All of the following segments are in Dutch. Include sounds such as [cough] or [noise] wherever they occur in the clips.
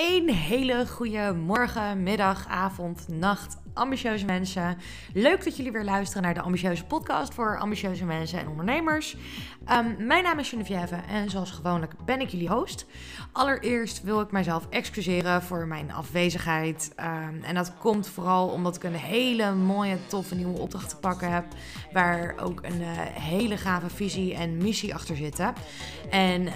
Een hele goede morgen, middag, avond, nacht, ambitieuze mensen. Leuk dat jullie weer luisteren naar de ambitieuze podcast voor ambitieuze mensen en ondernemers. Ehm, mijn naam is Geneviève en zoals gewoonlijk ben ik jullie host. Allereerst wil ik mijzelf excuseren voor mijn afwezigheid. Ehm, en dat komt vooral omdat ik een hele mooie, toffe nieuwe opdracht te pakken heb. Waar ook een uh, hele gave visie en missie achter zitten. En uh,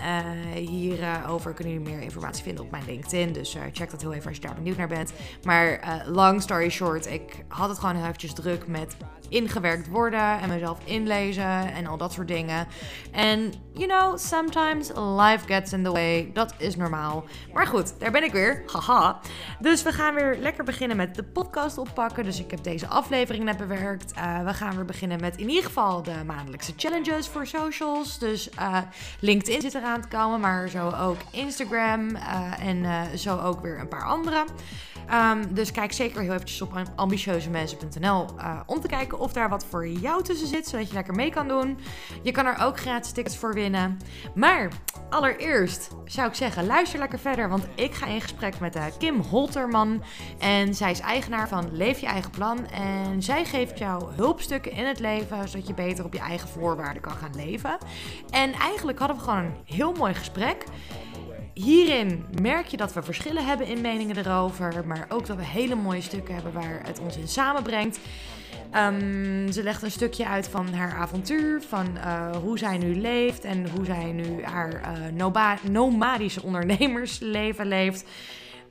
hierover kunnen jullie meer informatie vinden op mijn LinkedIn. Dus uh, check dat heel even als je daar benieuwd naar bent. Maar long story short, ik had het gewoon heel eventjes druk met ingewerkt worden en mezelf inlezen en al dat soort dingen. En, you know, sometimes life gets in the way. Dat is normaal. Maar goed, daar ben ik weer. Haha. Dus we gaan weer lekker beginnen met de podcast oppakken. Dus ik heb deze aflevering net bewerkt. Uh, we gaan weer beginnen met in ieder geval de maandelijkse challenges voor socials. Dus uh, LinkedIn zit eraan te komen, maar zo ook Instagram uh, en zo ook weer een paar andere. Um, dus kijk zeker heel eventjes op ambitieuzemensen.nl uh, om te kijken of daar wat voor jou tussen zit, zodat je lekker mee kan doen. Je kan er ook gratis tickets voor winnen. Maar allereerst zou ik zeggen, luister lekker verder, want ik ga in gesprek met uh, Kim Holterman. En zij is eigenaar van Leef je eigen plan. En zij geeft jou hulpstukken in het leven, zodat je beter op je eigen voorwaarden kan gaan leven. En eigenlijk hadden we gewoon een heel mooi gesprek. Hierin merk je dat we verschillen hebben in meningen erover, maar ook dat we hele mooie stukken hebben waar het ons in samenbrengt. Um, ze legt een stukje uit van haar avontuur, van uh, hoe zij nu leeft en hoe zij nu haar uh, nomadische ondernemersleven leeft.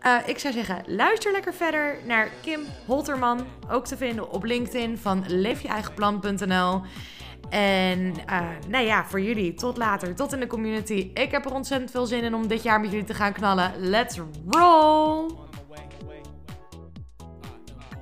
Uh, ik zou zeggen, luister lekker verder naar Kim Holterman, ook te vinden op LinkedIn van leefjeeigenplan.nl. En uh, nou ja, voor jullie, tot later, tot in de community. Ik heb er ontzettend veel zin in om dit jaar met jullie te gaan knallen. Let's roll!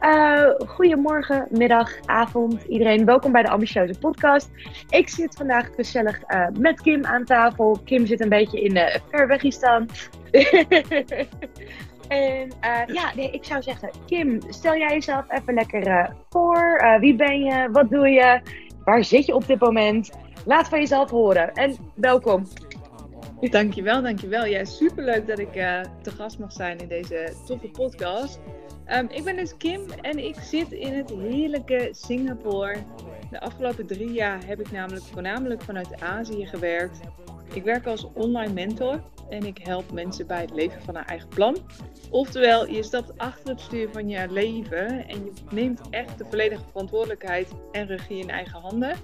Uh, goedemorgen, middag, avond, iedereen. Welkom bij de Ambitieuze Podcast. Ik zit vandaag gezellig uh, met Kim aan tafel. Kim zit een beetje in uh, Verwegistan. [laughs] en ja, nee, ik zou zeggen, Kim, stel jij jezelf even lekker voor. wie ben je? Wat doe je? Waar zit je op dit moment? Laat van jezelf horen en welkom. Dankjewel, dankjewel. Ja, superleuk dat ik uh, te gast mag zijn in deze toffe podcast. Um, ik ben dus Kim en ik zit in het heerlijke Singapore. De afgelopen drie jaar heb ik namelijk voornamelijk vanuit Azië gewerkt. Ik werk als online mentor en ik help mensen bij het leven van hun eigen plan. Oftewel, je stapt achter het stuur van je leven en je neemt echt de volledige verantwoordelijkheid en regie in eigen handen.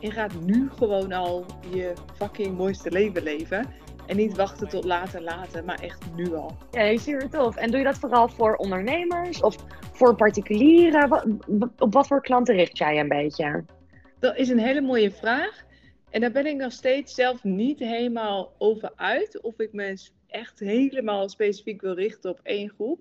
En gaat nu gewoon al je fucking mooiste leven leven. En niet wachten tot later, later, maar echt nu al. Ja, super tof. En doe je dat vooral voor ondernemers of voor particulieren? Op wat voor klanten richt jij een beetje? Dat is een hele mooie vraag. En daar ben ik nog steeds zelf niet helemaal over uit. Of ik me echt helemaal specifiek wil richten op één groep.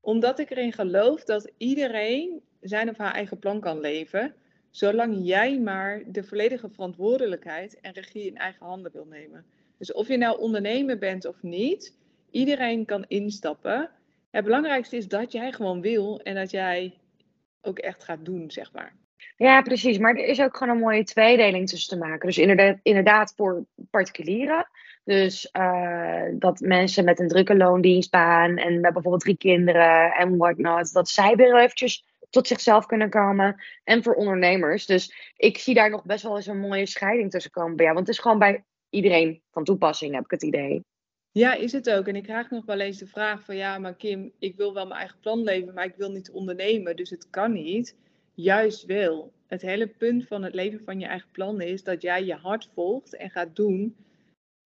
Omdat ik erin geloof dat iedereen zijn of haar eigen plan kan leven. Zolang jij maar de volledige verantwoordelijkheid en regie in eigen handen wil nemen. Dus of je nou ondernemer bent of niet, iedereen kan instappen. Het belangrijkste is dat jij gewoon wil en dat jij ook echt gaat doen, zeg maar. Ja, precies. Maar er is ook gewoon een mooie tweedeling tussen te maken. Dus inderdaad, inderdaad voor particulieren. Dus uh, dat mensen met een drukke loondienstbaan en met bijvoorbeeld drie kinderen en whatnot, dat zij weer eventjes tot zichzelf kunnen komen. En voor ondernemers. Dus ik zie daar nog best wel eens een mooie scheiding tussen komen jou. Want het is gewoon bij iedereen van toepassing, heb ik het idee. Ja, is het ook. En ik krijg nog wel eens de vraag van ja, maar Kim, ik wil wel mijn eigen plan leven, maar ik wil niet ondernemen, dus het kan niet juist wil. Het hele punt van het leven van je eigen plan is dat jij je hart volgt en gaat doen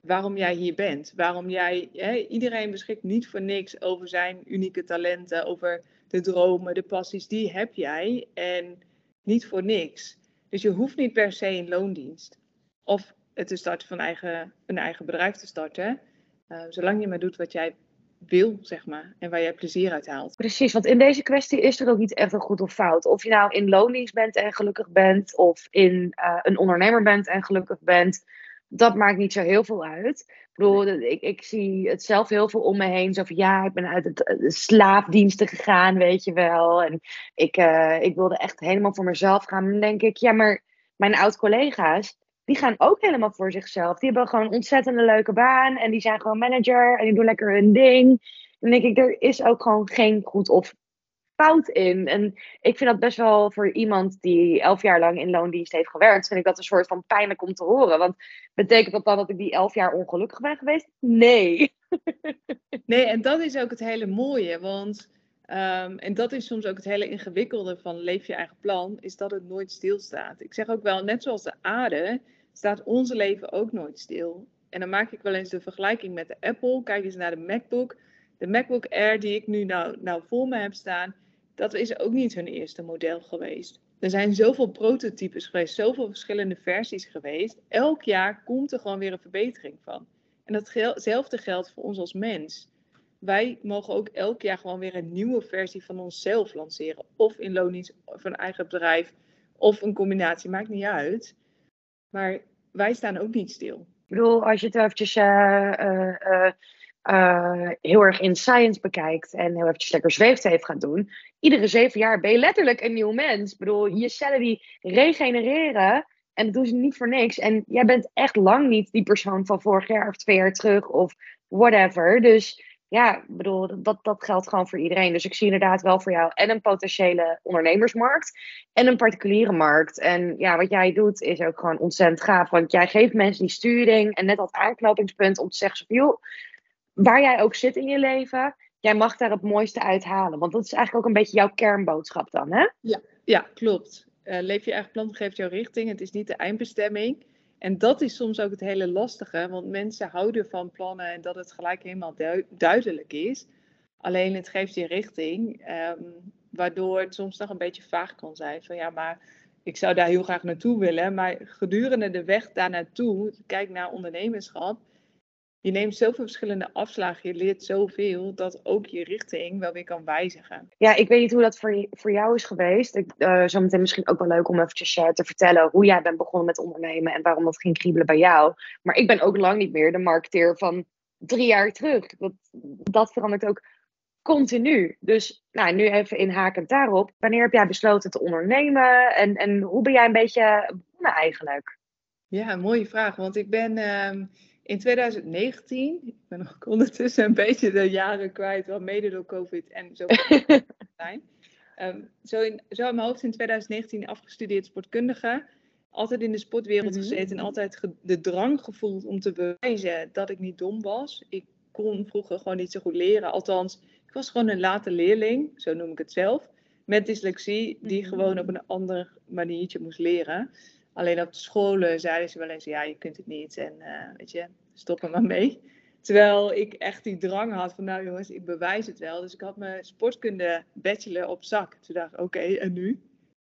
waarom jij hier bent. Waarom jij, hè, iedereen beschikt niet voor niks over zijn unieke talenten, over de dromen, de passies, die heb jij en niet voor niks. Dus je hoeft niet per se in loondienst of het te starten van eigen, een eigen bedrijf te starten. Uh, zolang je maar doet wat jij wil, zeg maar. En waar jij plezier uit haalt. Precies, want in deze kwestie is er ook niet echt een goed of fout. Of je nou in loondienst bent en gelukkig bent, of in uh, een ondernemer bent en gelukkig bent. Dat maakt niet zo heel veel uit. Ik bedoel, ik, ik zie het zelf heel veel om me heen. Zo van, ja, ik ben uit het, de slaapdiensten gegaan, weet je wel. En ik, uh, ik wilde echt helemaal voor mezelf gaan. Dan denk ik, ja, maar mijn oud-collega's, die gaan ook helemaal voor zichzelf. Die hebben gewoon een ontzettende leuke baan en die zijn gewoon manager en die doen lekker hun ding. dan denk ik, er is ook gewoon geen goed of fout in. En ik vind dat best wel voor iemand die elf jaar lang in loondienst heeft gewerkt, vind ik dat een soort van pijnlijk om te horen. Want betekent dat dan dat ik die elf jaar ongelukkig ben geweest? Nee. [laughs] Nee, en dat is ook het hele mooie. Want, ehm, en dat is soms ook het hele ingewikkelde van leef je eigen plan, is dat het nooit stilstaat. Ik zeg ook wel, net zoals de aarde, staat onze leven ook nooit stil. En dan maak ik wel eens de vergelijking met de Apple. Kijk eens naar de MacBook. De MacBook Air die ik nu nou, nou voor me heb staan, dat is ook niet hun eerste model geweest. Er zijn zoveel prototypes geweest, zoveel verschillende versies geweest. Elk jaar komt er gewoon weer een verbetering van. En datzelfde geldt voor ons als mens. Wij mogen ook elk jaar gewoon weer een nieuwe versie van onszelf lanceren. Of in loondienst, of een eigen bedrijf, of een combinatie, maakt niet uit. Maar wij staan ook niet stil. Ik bedoel, als je het eventjes uh, uh, heel erg in science bekijkt en heel eventjes lekker zweefteef gaat doen, iedere zeven jaar ben je letterlijk een nieuw mens. Ik bedoel, je cellen die regenereren en dat doen ze niet voor niks. En jij bent echt lang niet die persoon van vorig jaar of twee jaar terug of whatever. Dus ja, ik bedoel, dat, dat geldt gewoon voor iedereen. Dus ik zie inderdaad wel voor jou en een potentiële ondernemersmarkt en een particuliere markt. En ja, wat jij doet is ook gewoon ontzettend gaaf. Want jij geeft mensen die sturing en net dat aanknopingspunt om te zeggen, joh, waar jij ook zit in je leven, jij mag daar het mooiste uithalen. Want dat is eigenlijk ook een beetje jouw kernboodschap dan, hè? Ja, ja klopt. Uh, leef je eigen plan geeft jouw richting. Het is niet de eindbestemming. En dat is soms ook het hele lastige, want mensen houden van plannen en dat het gelijk helemaal duidelijk is. Alleen het geeft je richting, ehm, waardoor het soms nog een beetje vaag kan zijn. Van ja, maar ik zou daar heel graag naartoe willen. Maar gedurende de weg daar naartoe, kijk naar ondernemerschap, je neemt zoveel verschillende afslagen, je leert zoveel, dat ook je richting wel weer kan wijzigen. Ja, ik weet niet hoe dat voor, voor jou is geweest. Ik, uh, zometeen misschien ook wel leuk om eventjes uh, te vertellen hoe jij bent begonnen met ondernemen en waarom dat ging kriebelen bij jou. Maar ik ben ook lang niet meer de marketeer van drie jaar terug. Dat, dat verandert ook continu. Dus nou, nu even inhakend daarop. Wanneer heb jij besloten te ondernemen en, en hoe ben jij een beetje begonnen eigenlijk? Ja, mooie vraag. Want ik ben... Uh in 2019, ik ben nog ondertussen een beetje de jaren kwijt, wel mede door COVID en zo [laughs] zijn. Um, zo, in, zo in mijn hoofd in 2019 afgestudeerd sportkundige. Altijd in de sportwereld mhm. gezeten en altijd de drang gevoeld om te bewijzen dat ik niet dom was. Ik kon vroeger gewoon niet zo goed leren. Althans, ik was gewoon een late leerling, zo noem ik het zelf. Met dyslexie, die mhm. gewoon op een ander maniertje moest leren. Alleen op scholen zeiden ze wel eens, ja, je kunt het niet en uh, weet je, stop er maar mee. Terwijl ik echt die drang had van, nou jongens, ik bewijs het wel. Dus ik had mijn sportkunde bachelor op zak. Toen dacht ik, oké, en nu?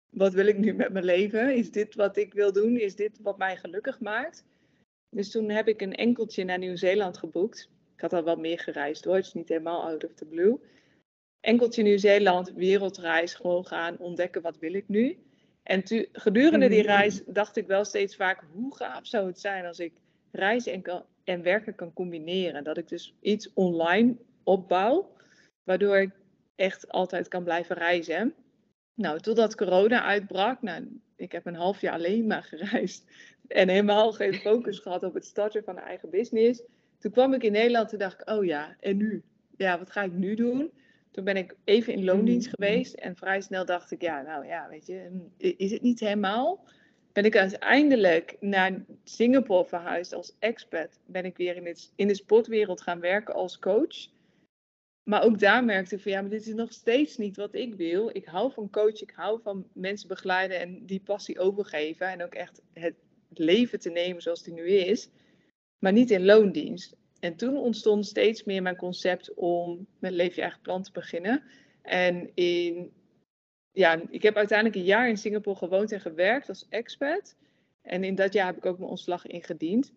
Wat wil ik nu met mijn leven? Is dit wat ik wil doen? Is dit wat mij gelukkig maakt? Dus toen heb ik een enkeltje naar Nieuw-Zeeland geboekt. Ik had al wel meer gereisd hoor, het is niet helemaal out of the blue. Enkeltje Nieuw-Zeeland, wereldreis, gewoon gaan ontdekken wat wil ik nu. En gedurende die mhm. reis dacht ik wel steeds vaak, hoe gaaf zou het zijn als ik reizen en, kan, en werken kan combineren. Dat ik dus iets online opbouw, waardoor ik echt altijd kan blijven reizen. Nou, totdat corona uitbrak, nou, ik heb een half jaar alleen maar gereisd en helemaal geen focus gehad op het starten van een eigen business. Toen kwam ik in Nederland en dacht ik, oh ja, en nu? Ja, wat ga ik nu doen? Toen ben ik even in loondienst mm. geweest en vrij snel dacht ik, ja, nou ja, weet je, is het niet helemaal? Ben ik uiteindelijk naar Singapore verhuisd als expat. Ben ik weer in, het, in de sportwereld gaan werken als coach. Maar ook daar merkte ik van, ja, maar dit is nog steeds niet wat ik wil. Ik hou van coach, ik hou van mensen begeleiden en die passie overgeven. En ook echt het leven te nemen zoals het nu is. Maar niet in loondienst. En toen ontstond steeds meer mijn concept om met Leef je eigen plan te beginnen. En in, ja, ik heb uiteindelijk een jaar in Singapore gewoond en gewerkt als expat. En in dat jaar heb ik ook mijn ontslag ingediend.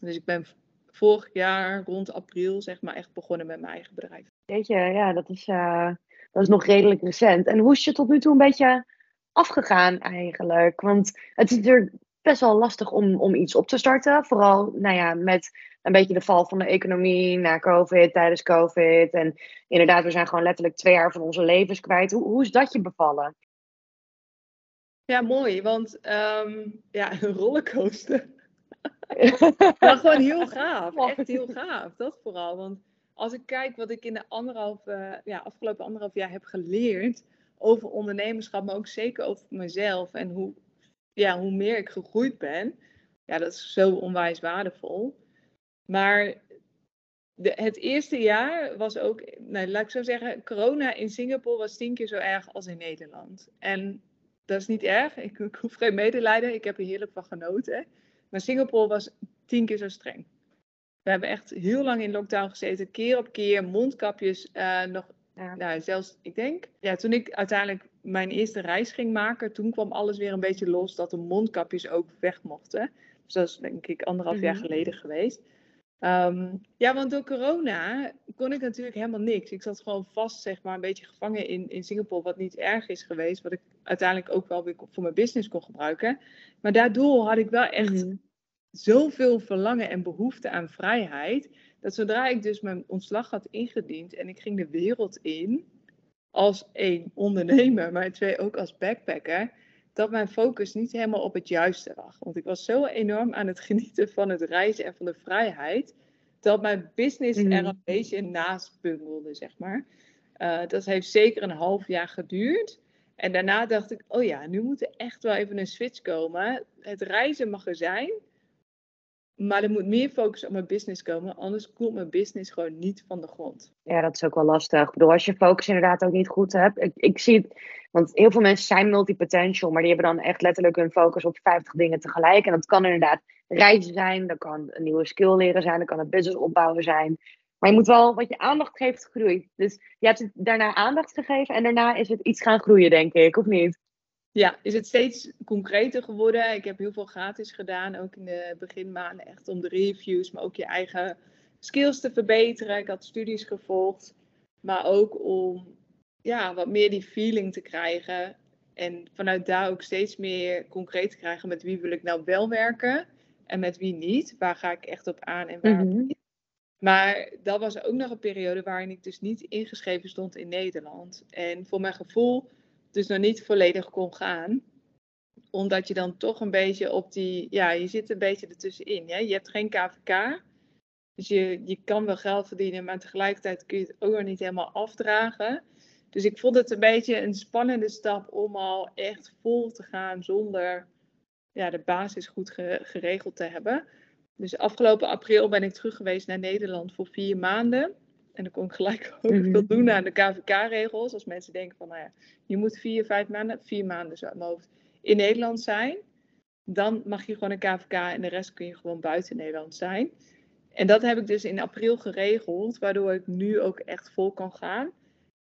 Dus ik ben vorig jaar rond april zeg maar echt begonnen met mijn eigen bedrijf. Weet je, ja, dat is, uh, dat is nog redelijk recent. En hoe is je tot nu toe een beetje afgegaan eigenlijk? Want het is natuurlijk best wel lastig om, om iets op te starten. Vooral nou ja, met een beetje de val van de economie na COVID, tijdens COVID. En inderdaad, we zijn gewoon letterlijk twee jaar van onze levens kwijt. Hoe, hoe is dat je bevallen? Ja, mooi, want um, ja, een rollercoaster. [laughs] maar gewoon heel gaaf, echt heel gaaf, dat vooral. Want als ik kijk wat ik in de anderhalf, eh, ja, afgelopen anderhalf jaar heb geleerd over ondernemerschap, maar ook zeker over mezelf en hoe, ja, hoe meer ik gegroeid ben, ja, dat is zo onwijs waardevol. Maar de, het eerste jaar was ook, nou, laat ik zo zeggen, corona in Singapore was tien keer zo erg als in Nederland. En dat is niet erg, ik, ik hoef geen medelijden, ik heb er heerlijk van genoten. Maar Singapore was tien keer zo streng. We hebben echt heel lang in lockdown gezeten, keer op keer, mondkapjes, uh, nog, ja. nou, zelfs, ik denk, ja, toen ik uiteindelijk mijn eerste reis ging maken, toen kwam alles weer een beetje los dat de mondkapjes ook weg mochten. Dus dat is denk ik anderhalf jaar mhm. geleden geweest. Um, ja, want door corona kon ik natuurlijk helemaal niks. Ik zat gewoon vast, zeg maar, een beetje gevangen in, in Singapore, wat niet erg is geweest, wat ik uiteindelijk ook wel weer voor mijn business kon gebruiken. Maar daardoor had ik wel echt mm zoveel verlangen en behoefte aan vrijheid, dat zodra ik dus mijn ontslag had ingediend en ik ging de wereld in, als één ondernemer, maar twee ook als backpacker, dat mijn focus niet helemaal op het juiste lag. Want ik was zo enorm aan het genieten van het reizen en van de vrijheid, dat mijn business er mhm. een beetje naast bungelde, zeg maar. Uh, dat heeft zeker een half jaar geduurd. En daarna dacht ik, oh ja, nu moet er echt wel even een switch komen. Het reizen mag er zijn, maar er moet meer focus op mijn business komen, anders komt mijn business gewoon niet van de grond. Ja, dat is ook wel lastig. Ik bedoel, als je focus inderdaad ook niet goed hebt. Ik, ik zie het, want heel veel mensen zijn multipotential, maar die hebben dan echt letterlijk hun focus op 50 dingen tegelijk. En dat kan inderdaad reizen zijn, dat kan een nieuwe skill leren zijn, dat kan een business opbouwen zijn. Maar je moet wel, wat je aandacht geeft, groeit. Dus je hebt daarna aandacht gegeven en daarna is het iets gaan groeien, denk ik, of niet? Ja, is het steeds concreter geworden. Ik heb heel veel gratis gedaan, ook in de beginmaanden, echt om de reviews, maar ook je eigen skills te verbeteren. Ik had studies gevolgd, maar ook om ja, wat meer die feeling te krijgen. En vanuit daar ook steeds meer concreet te krijgen met wie wil ik nou wel werken en met wie niet. Waar ga ik echt op aan en waar mhm. niet. Maar dat was ook nog een periode waarin ik dus niet ingeschreven stond in Nederland. En voor mijn gevoel dus nog niet volledig kon gaan. Omdat je dan toch een beetje op die, ja, je zit een beetje ertussenin. Hè? Je hebt geen KVK. Dus je, je kan wel geld verdienen, maar tegelijkertijd kun je het ook nog niet helemaal afdragen. Dus ik vond het een beetje een spannende stap om al echt vol te gaan zonder ja, de basis goed geregeld te hebben. Dus afgelopen april ben ik terug geweest naar Nederland voor vier maanden. En dan kon ik gelijk [laughs] ook mhm. veel doen aan de KVK-regels. Als mensen denken van, nou ja, je moet vier, vijf maanden, vier maanden zo uit mijn hoofd, in Nederland zijn. Dan mag je gewoon een KVK en de rest kun je gewoon buiten Nederland zijn. En dat heb ik dus in april geregeld, waardoor ik nu ook echt vol kan gaan.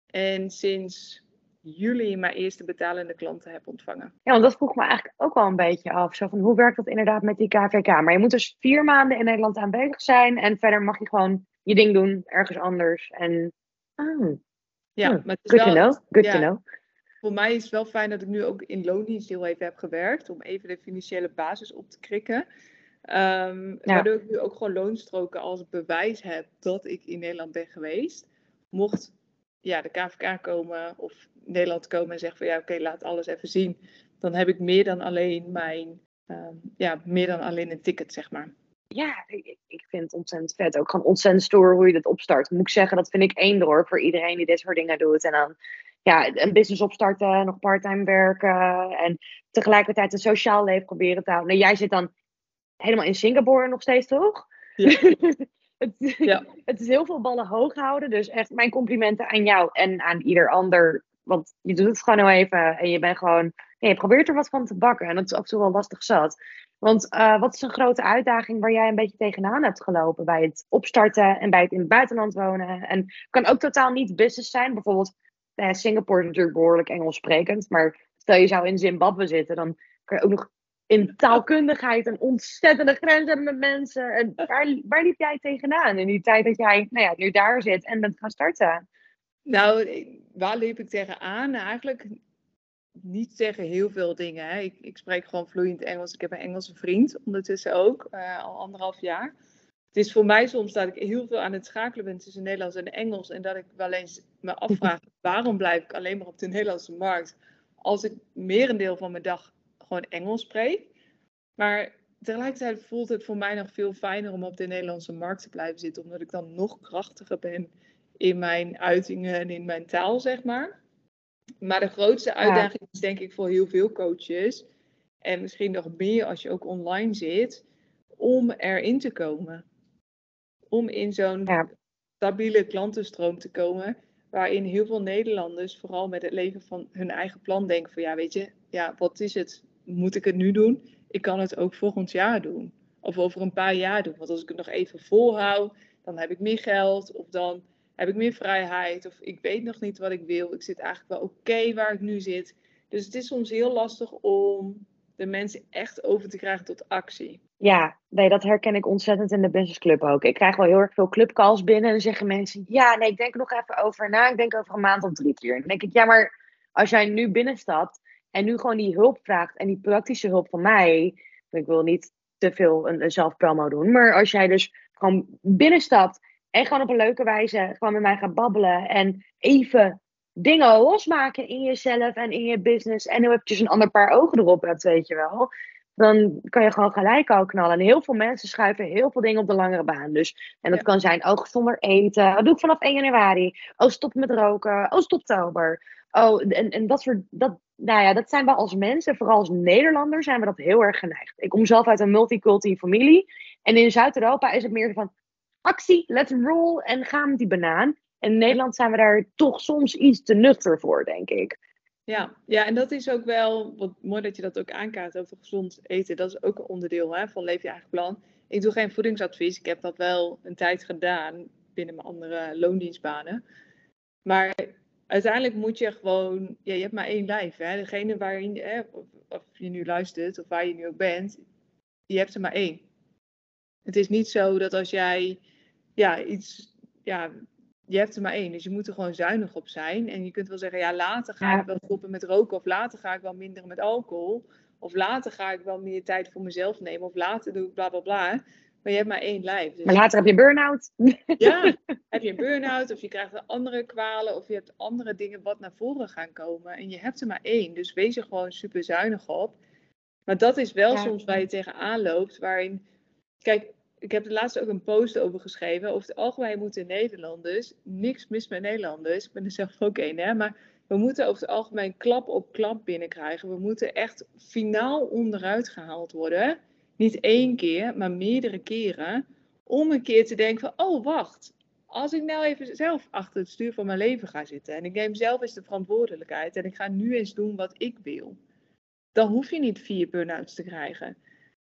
En sinds juli mijn eerste betalende klanten heb ontvangen. Ja, want dat vroeg me eigenlijk ook wel een beetje af. Zo van, hoe werkt dat inderdaad met die KVK? Maar je moet dus vier maanden in Nederland aanwezig zijn en verder mag je gewoon je ding doen ergens anders. En, oh. Ja, hmm, maar het is good wel, to know. Good to know. Voor mij is het wel fijn dat ik nu ook in loondienst heel even heb gewerkt. Om even de financiële basis op te krikken. Um, Waardoor ik nu ook gewoon loonstroken als bewijs heb dat ik in Nederland ben geweest. Mocht ja, de KVK komen of Nederland komen en zeggen van ja, oké, laat alles even zien. Dan heb ik meer dan alleen mijn, um, ja, meer dan alleen een ticket, zeg maar ja, ik, ik, vind het ontzettend vet. Ook gewoon ontzettend stoer hoe je dit opstart. Moet ik zeggen, dat vind ik één door voor iedereen die dit soort dingen doet. En dan ja, een business opstarten, nog parttime werken. En tegelijkertijd een sociaal leven proberen te houden. Nou, jij zit dan helemaal in Singapore nog steeds, toch? Ja. [laughs] het, ja. het is heel veel ballen hoog houden. Dus echt mijn complimenten aan jou en aan ieder ander. Want je doet het gewoon nou even en je bent gewoon. Ja, je probeert er wat van te bakken. En dat is af en toe wel lastig zat. Want uh, wat is een grote uitdaging waar jij een beetje tegenaan hebt gelopen bij het opstarten en bij het in het buitenland wonen? En het kan ook totaal niet business zijn. Bijvoorbeeld, eh, Singapore is natuurlijk behoorlijk Engels sprekend, maar stel je zou in Zimbabwe zitten, dan kan je ook nog in taalkundigheid een ontzettende grens hebben met mensen. En waar, waar liep jij tegenaan in die tijd dat jij nou ja, nu daar zit en bent gaan starten? Nou, waar liep ik tegenaan? Eigenlijk niet zeggen heel veel dingen. Hè. Ik, ik, spreek gewoon vloeiend Engels. Ik heb een Engelse vriend ondertussen ook, uh, al anderhalf jaar. Het is voor mij soms dat ik heel veel aan het schakelen ben tussen Nederlands en Engels. En dat ik wel eens me afvraag, [laughs] waarom blijf ik alleen maar op de Nederlandse markt? Als ik merendeel van mijn dag gewoon Engels spreek. Maar tegelijkertijd voelt het voor mij nog veel fijner om op de Nederlandse markt te blijven zitten, omdat ik dan nog krachtiger ben in mijn uitingen en in mijn taal, zeg maar. Maar de grootste uitdaging is denk ik voor heel veel coaches, en misschien nog meer als je ook online zit, om erin te komen. Om in zo'n stabiele klantenstroom te komen, waarin heel veel Nederlanders vooral met het leven van hun eigen plan denken van ja, weet je, ja, wat is het? Moet ik het nu doen? Ik kan het ook volgend jaar doen. Of over een paar jaar doen. Want als ik het nog even volhoud, dan heb ik meer geld. Of dan heb ik meer vrijheid. Of ik weet nog niet wat ik wil. Ik zit eigenlijk wel oké waar ik nu zit. Dus het is soms heel lastig om de mensen echt over te krijgen tot actie. Ja, dat herken ik ontzettend in de Business Club ook. Ik krijg wel heel erg veel clubcalls binnen en dan zeggen mensen: Ja, nee, ik denk nog even over na. Ik denk over een maand of drie keer. dan denk ik: Ja, maar als jij nu binnenstapt en nu gewoon die hulp vraagt en die praktische hulp van mij. Ik wil niet te veel een, een doen, maar als jij dus gewoon binnenstapt en gewoon op een leuke wijze gewoon met mij gaat babbelen en even dingen losmaken in jezelf en in je business. En nu eventjes een ander paar ogen erop hebt, weet je wel. Dan kan je gewoon gelijk al knallen. En heel veel mensen schuiven heel veel dingen op de langere baan. Dus, en dat kan zijn, oh, zonder eten. Dat doe ik vanaf 1 januari. Oh, stop met roken. Oh, stop oktober. Oh, en, en dat soort, dat, nou ja, dat zijn we als mensen, vooral als Nederlander, zijn we dat heel erg geneigd. Ik kom zelf uit een multiculti familie. En in Zuid-Europa is het meer van actie, let's roll en ga met die banaan. En in Nederland zijn we daar toch soms iets te nuchter voor, denk ik. Ja, ja, en dat is ook wel, mooi dat je dat ook aankaart over gezond eten. Dat is ook een onderdeel hè, van Leef je eigen plan. Ik doe geen voedingsadvies. Ik heb dat wel een tijd gedaan binnen mijn andere loondienstbanen. Maar uiteindelijk moet je gewoon, je hebt maar één lijf. Hè? Degene waarin, hè, of je nu luistert of waar je nu ook bent, je hebt er maar één. Het is niet zo dat als jij ja, iets ja, je hebt er maar één, dus je moet er gewoon zuinig op zijn. En je kunt wel zeggen, ja, later ga ik wel stoppen met roken, of later ga ik wel minder met alcohol, of later ga ik wel meer tijd voor mezelf nemen, of later doe ik bla bla bla. Maar je hebt maar één lijf. Dus... Maar later heb je burn-out. Ja, [laughs] heb je een burn-out, of je krijgt andere kwalen, of je hebt andere dingen wat naar voren gaan komen. En je hebt er maar één, dus wees er gewoon super zuinig op. Maar dat is wel soms waar je tegenaan loopt, waarin, kijk, ik heb er laatst ook een post over geschreven. Over het algemeen moeten Nederlanders, niks mis met Nederlanders, ik ben er zelf ook een, hè, maar we moeten over het algemeen klap op klap binnenkrijgen. We moeten echt finaal onderuit gehaald worden. Niet één keer, maar meerdere keren. Om een keer te denken van, oh wacht, als ik nou even zelf achter het stuur van mijn leven ga zitten en ik neem zelf eens de verantwoordelijkheid en ik ga nu eens doen wat ik wil, dan hoef je niet vier burn-outs te krijgen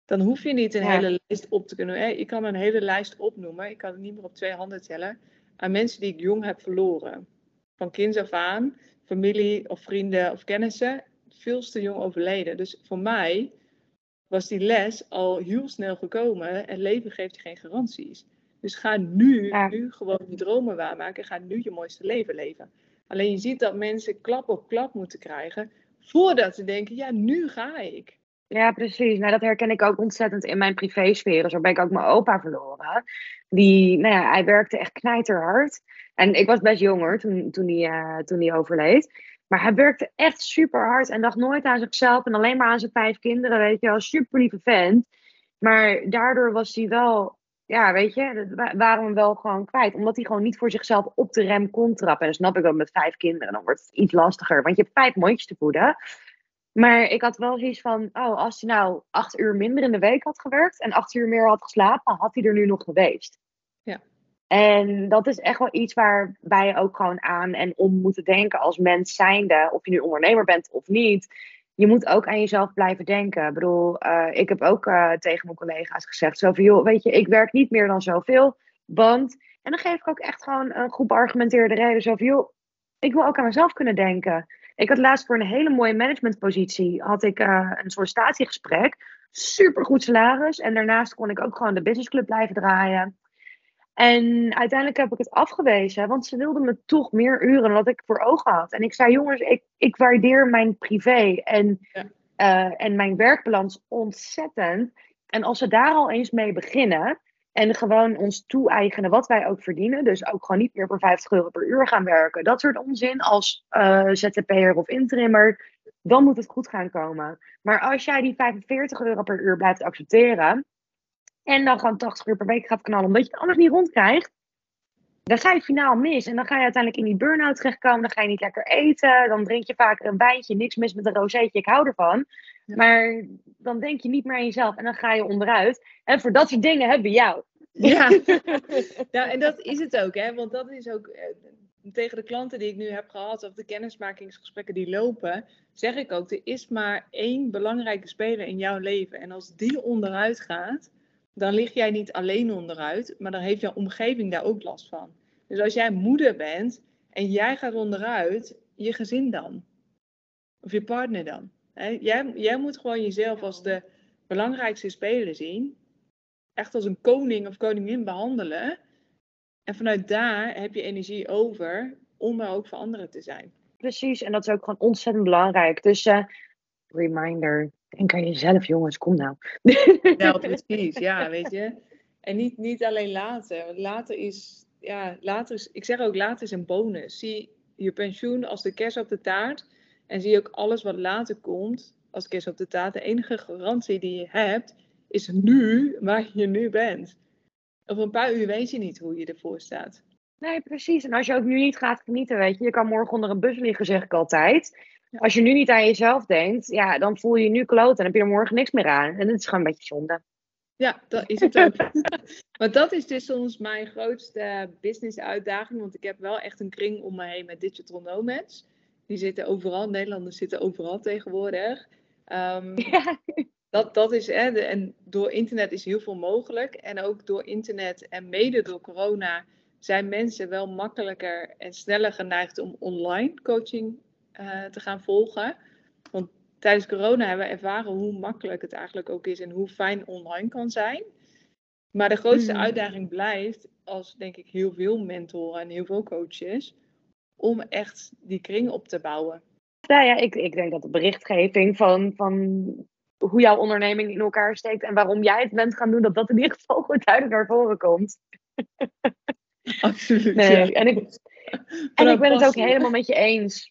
dan hoef je niet een hele lijst op te kunnen. Je kan een hele lijst opnoemen. Ik kan het niet meer op twee handen tellen. Aan mensen die ik jong heb verloren. Van kinds af aan, familie of vrienden of kennissen, veel te jong overleden. Dus voor mij was die les al heel snel gekomen. En leven geeft je geen garanties. Dus ga nu, nu gewoon je dromen waarmaken. Ga nu je mooiste leven leven. Alleen je ziet dat mensen klap op klap moeten krijgen. Voordat ze denken, ja, nu ga ik. Ja, precies. Nou, dat herken ik ook ontzettend in mijn privésfeer. Zo ben ik ook mijn opa verloren. Die, nou ja, hij werkte echt knijterhard. En ik was best jonger toen, toen, hij, uh, toen hij overleed. Maar hij werkte echt super hard en dacht nooit aan zichzelf en alleen maar aan zijn vijf kinderen, weet je wel. Super lieve vent. Maar daardoor was hij wel, ja, weet je, waren we wel gewoon kwijt. Omdat hij gewoon niet voor zichzelf op de rem kon trappen. En snap ik ook met vijf kinderen, dan wordt het iets lastiger. Want je hebt vijf mondjes te voeden. Maar ik had wel zoiets van, oh, als hij nou acht uur minder in de week had gewerkt en acht uur meer had geslapen, had hij er nu nog geweest. Ja. En dat is echt wel iets waar wij ook gewoon aan en om moeten denken als mens zijnde, of je nu ondernemer bent of niet. Je moet ook aan jezelf blijven denken. Ik bedoel, uh, ik heb ook uh, tegen mijn collega's gezegd, zo van, joh, weet je, ik werk niet meer dan zoveel, want, en dan geef ik ook echt gewoon een goed beargumenteerde reden, zo van, joh, ik wil ook aan mezelf kunnen denken. Ik had laatst voor een hele mooie managementpositie had ik uh, een sollicitatiegesprek. Super goed salaris. En daarnaast kon ik ook gewoon de businessclub blijven draaien. En uiteindelijk heb ik het afgewezen, want ze wilden me toch meer uren dan wat ik voor ogen had. En ik zei, jongens, ik, ik waardeer mijn privé en, uh, en mijn werkbalans ontzettend. En als ze daar al eens mee beginnen, en gewoon ons toe-eigenen wat wij ook verdienen. Dus ook gewoon niet meer voor 50 euro per uur gaan werken. Dat soort onzin als uh, ZZP'er of intrimmer. dan moet het goed gaan komen. Maar als jij die 45 euro per uur blijft accepteren en dan gewoon 80 uur per week gaat knallen omdat je het anders niet rondkrijgt, dan ga je finaal mis. En dan ga je uiteindelijk in die burn-out terechtkomen. Dan ga je niet lekker eten. Dan drink je vaker een wijntje. Niks mis met een rozeetje, ik hou ervan. Maar dan denk je niet meer aan jezelf en dan ga je onderuit. En voor dat soort dingen hebben we jou. Ja. ja, [laughs] en dat is het ook, hè? Want dat is ook eh, tegen de klanten die ik nu heb gehad, of de kennismakingsgesprekken die lopen, zeg ik ook: er is maar één belangrijke speler in jouw leven. En als die onderuit gaat, dan lig jij niet alleen onderuit, maar dan heeft jouw omgeving daar ook last van. Dus als jij moeder bent en jij gaat onderuit, je gezin dan? Of je partner dan? Jij, jij moet gewoon jezelf als de belangrijkste speler zien. Echt als een koning of koningin behandelen. En vanuit daar heb je energie over om er ook voor anderen te zijn. Precies, en dat is ook gewoon ontzettend belangrijk. Dus uh, reminder, denk aan jezelf jongens, kom nou. [laughs] Ja, precies, ja, [laughs] weet je. En niet, niet alleen later. Want later is, ja, later is, ik zeg ook later is een bonus. Zie je pensioen als de kerst op de taart. En zie ook alles wat later komt als kerst op de taart. De enige garantie die je hebt, is nu waar je nu bent. Over een paar uur weet je niet hoe je ervoor staat. Nee, precies. En als je ook nu niet gaat genieten, weet je, je kan morgen onder een bus liggen, zeg ik altijd. Als je nu niet aan jezelf denkt, ja, dan voel je je nu kloot en heb je er morgen niks meer aan. En dat is gewoon een beetje zonde. Ja, dat is het ook. [laughs] maar dat is dus soms mijn grootste business uitdaging. Want ik heb wel echt een kring om me heen met digital nomads. Die zitten overal, Nederlanders zitten overal tegenwoordig. Um, [laughs] ja. dat, dat is, hè, en door internet is heel veel mogelijk. En ook door internet en mede door corona zijn mensen wel makkelijker en sneller geneigd om online coaching uh, te gaan volgen. Want tijdens corona hebben we ervaren hoe makkelijk het eigenlijk ook is en hoe fijn online kan zijn. Maar de grootste hmm. uitdaging blijft, als denk ik heel veel mentoren en heel veel coaches, om echt die kring op te bouwen. Nou ja, ik, ik denk dat de berichtgeving van, van hoe jouw onderneming in elkaar steekt en waarom jij het bent gaan doen, dat dat in ieder geval goed duidelijk naar voren komt. [laughs] Absoluut. Nee, en ik, en ik ben het ook helemaal met je eens. [laughs]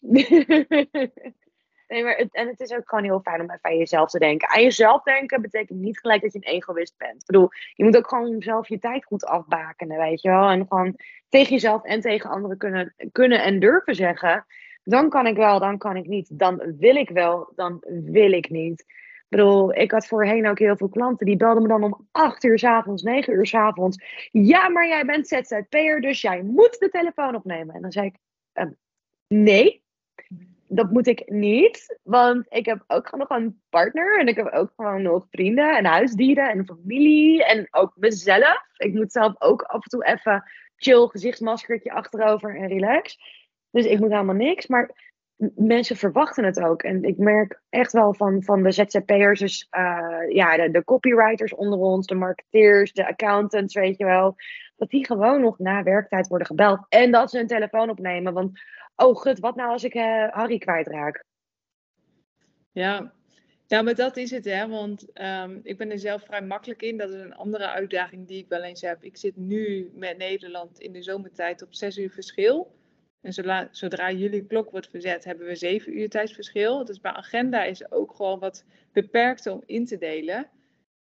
nee, maar het, en het is ook gewoon heel fijn om even aan jezelf te denken. Aan jezelf denken betekent niet gelijk dat je een egoïst bent. Ik bedoel, je moet ook gewoon zelf je tijd goed afbakenen, weet je wel. En gewoon tegen jezelf en tegen anderen kunnen, kunnen en durven zeggen. Dan kan ik wel, dan kan ik niet. Dan wil ik wel, dan wil ik niet. Ik bedoel, ik had voorheen ook heel veel klanten die belden me dan om 8 uur s avonds, 9 uur s avonds. Ja, maar jij bent ZZP'er, dus jij moet de telefoon opnemen. En dan zei ik, ehm, nee, dat moet ik niet. Want ik heb ook gewoon nog een partner. En ik heb ook gewoon nog vrienden en huisdieren en familie. En ook mezelf. Ik moet zelf ook af en toe even chill gezichtsmaskertje achterover en relax. Dus ik moet helemaal niks. Maar mensen verwachten het ook. En ik merk echt wel van, van de ZZP'ers, dus uh, ja, de, copywriters onder ons, de marketeers, de accountants, weet je wel, dat die gewoon nog na werktijd worden gebeld. En dat ze hun telefoon opnemen. Want, oh gut, wat nou als ik uh, Harry kwijtraak? Ja. ja, maar dat is het, hè. Want um, ik ben er zelf vrij makkelijk in. Dat is een andere uitdaging die ik wel eens heb. Ik zit nu met Nederland in de zomertijd op zes uur verschil. En zodra, zodra jullie klok wordt verzet, hebben we zeven uur tijdsverschil. Dus mijn agenda is ook gewoon wat beperkter om in te delen.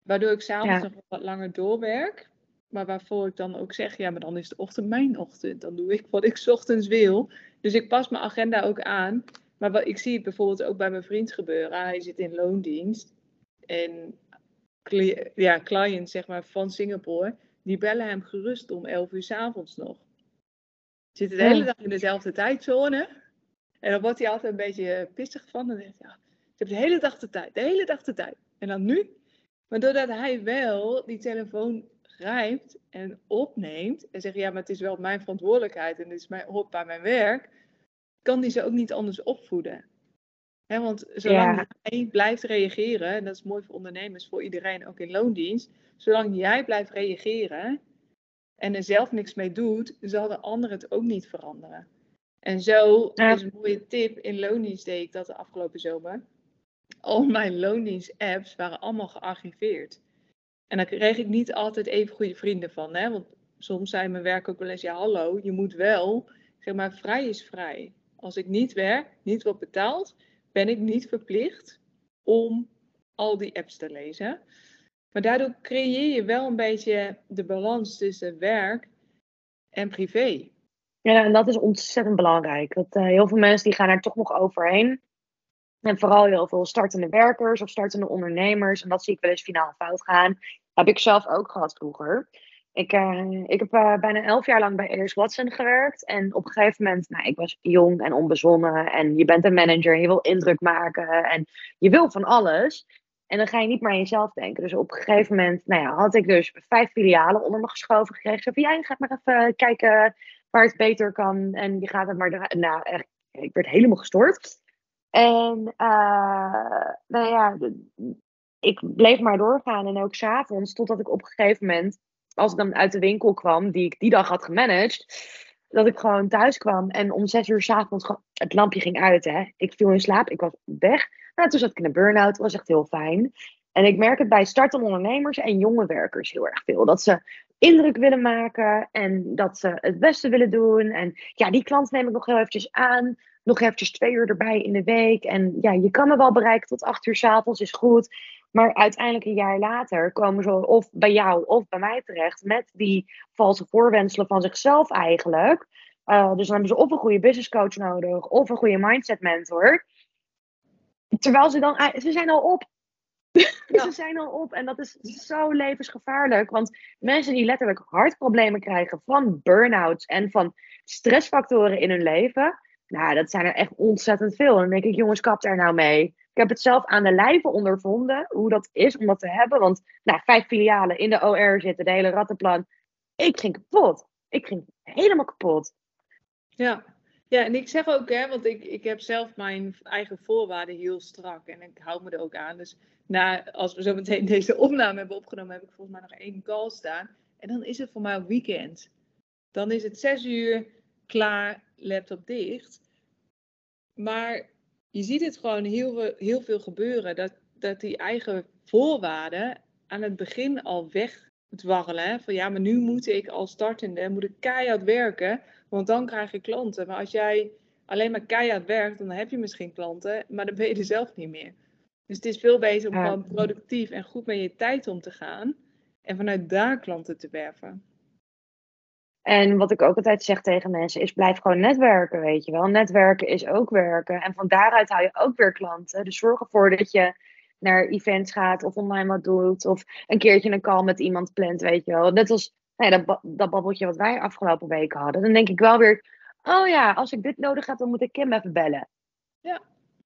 Waardoor ik s'avonds ja. nog wat langer doorwerk. Maar waarvoor ik dan ook zeg, ja, maar dan is de ochtend mijn ochtend. Dan doe ik wat ik ochtends wil. Dus ik pas mijn agenda ook aan. Maar wat, ik zie het bijvoorbeeld ook bij mijn vriend gebeuren. Hij zit in loondienst. En ja, clients zeg maar, van Singapore, die bellen hem gerust om 11 uur s avonds nog. Zit de hele dag in dezelfde tijdzone. En dan wordt hij altijd een beetje pissig van. En dan zegt hij, ja, ik heb de hele dag de tijd, de hele dag de tijd. En dan nu? Maar doordat hij wel die telefoon grijpt en opneemt en zegt, ja, maar het is wel mijn verantwoordelijkheid en het is mijn, hoort bij mijn werk, kan hij ze ook niet anders opvoeden. He, want zolang jij blijft reageren, en dat is mooi voor ondernemers, voor iedereen, ook in loondienst, zolang jij blijft reageren, en er zelf niks mee doet, zal de ander het ook niet veranderen. En zo is een mooie tip. In loondienst deed ik dat de afgelopen zomer. Al mijn loondienst-apps waren allemaal gearchiveerd. En daar kreeg ik niet altijd even goede vrienden van. Hè? Want soms zei mijn werk ook wel eens: ja, hallo, je moet wel, zeg maar, vrij is vrij. Als ik niet werk, niet wordt betaald, ben ik niet verplicht om al die apps te lezen. Maar daardoor creëer je wel een beetje de balans tussen werk en privé. Ja, en dat is ontzettend belangrijk. Dat, uh, heel veel mensen die gaan er toch nog overheen. En vooral heel veel startende werkers of startende ondernemers. En dat zie ik wel eens finaal fout gaan. heb ik zelf ook gehad vroeger. Ik, uh, ik heb uh, bijna elf jaar lang bij Ayers Watson gewerkt. En op een gegeven moment, nou, ik was jong en onbezonnen. En je bent een manager en je wil indruk maken. En je wil van alles. En dan ga je niet meer aan jezelf denken. Dus op een gegeven moment nou ja, had ik dus vijf filialen onder me geschoven gekregen. Zo van, jij gaat maar even kijken waar het beter kan. En je gaat het maar... Nou, echt, ik werd helemaal gestoord. En uh, nou ja, ik bleef maar doorgaan. En ook s'avonds, totdat ik op een gegeven moment, als ik dan uit de winkel kwam, die ik die dag had gemanaged, dat ik gewoon thuis kwam en om zes uur s'avonds het lampje ging uit. Hè. Ik viel in slaap, ik was weg. Nou, toen zat ik in een burn-out, was echt heel fijn. En ik merk het bij startende ondernemers en jonge werkers heel erg veel. Dat ze indruk willen maken en dat ze het beste willen doen. En ja, die klant neem ik nog heel eventjes aan. Nog eventjes twee uur erbij in de week. En ja, je kan me wel bereiken tot acht uur s'avonds, is goed. Maar uiteindelijk een jaar later komen ze of bij jou of bij mij terecht met die valse voorwenselen van zichzelf eigenlijk. Uh, dus dan hebben ze of een goede business coach nodig of een goede mindset mentor. Terwijl ze dan, ze zijn al op. [laughs] ze zijn al op en dat is zo levensgevaarlijk. Want mensen die letterlijk hartproblemen krijgen van burn-outs en van stressfactoren in hun leven, nou, dat zijn er echt ontzettend veel. En dan denk ik, jongens, kap daar nou mee. Ik heb het zelf aan de lijve ondervonden, hoe dat is om dat te hebben. Want nou, vijf filialen in de OR zitten, de hele rattenplan. Ik ging kapot. Ik ging helemaal kapot. Ja, ja, en ik zeg ook, hè, want ik, ik heb zelf mijn eigen voorwaarden heel strak en ik hou me er ook aan. Dus na, als we zo meteen [laughs] deze opname hebben opgenomen, heb ik volgens mij nog één call staan. En dan is het voor mij weekend. Dan is het zes uur klaar, laptop dicht. Maar je ziet het gewoon heel, heel veel gebeuren. Dat, dat die eigen voorwaarden aan het begin al wegdwarrelen. Van ja, maar nu moet ik als startende, moet ik keihard werken want dan krijg je klanten. Maar als jij alleen maar keihard werkt, dan heb je misschien klanten, maar dan ben je er zelf niet meer. Dus het is veel beter om gewoon productief en goed met je tijd om te gaan. En vanuit daar klanten te werven. En wat ik ook altijd zeg tegen mensen is: blijf gewoon netwerken, weet je wel. Netwerken is ook werken. En van daaruit haal je ook weer klanten. Dus zorg ervoor dat je naar events gaat of online wat doet. Of een keertje een call met iemand plant, weet je wel. Net als nou dat, dat babbeltje wat wij afgelopen weken hadden, dan denk ik wel weer, oh ja, als ik dit nodig heb, dan moet ik Kim even bellen. Ja.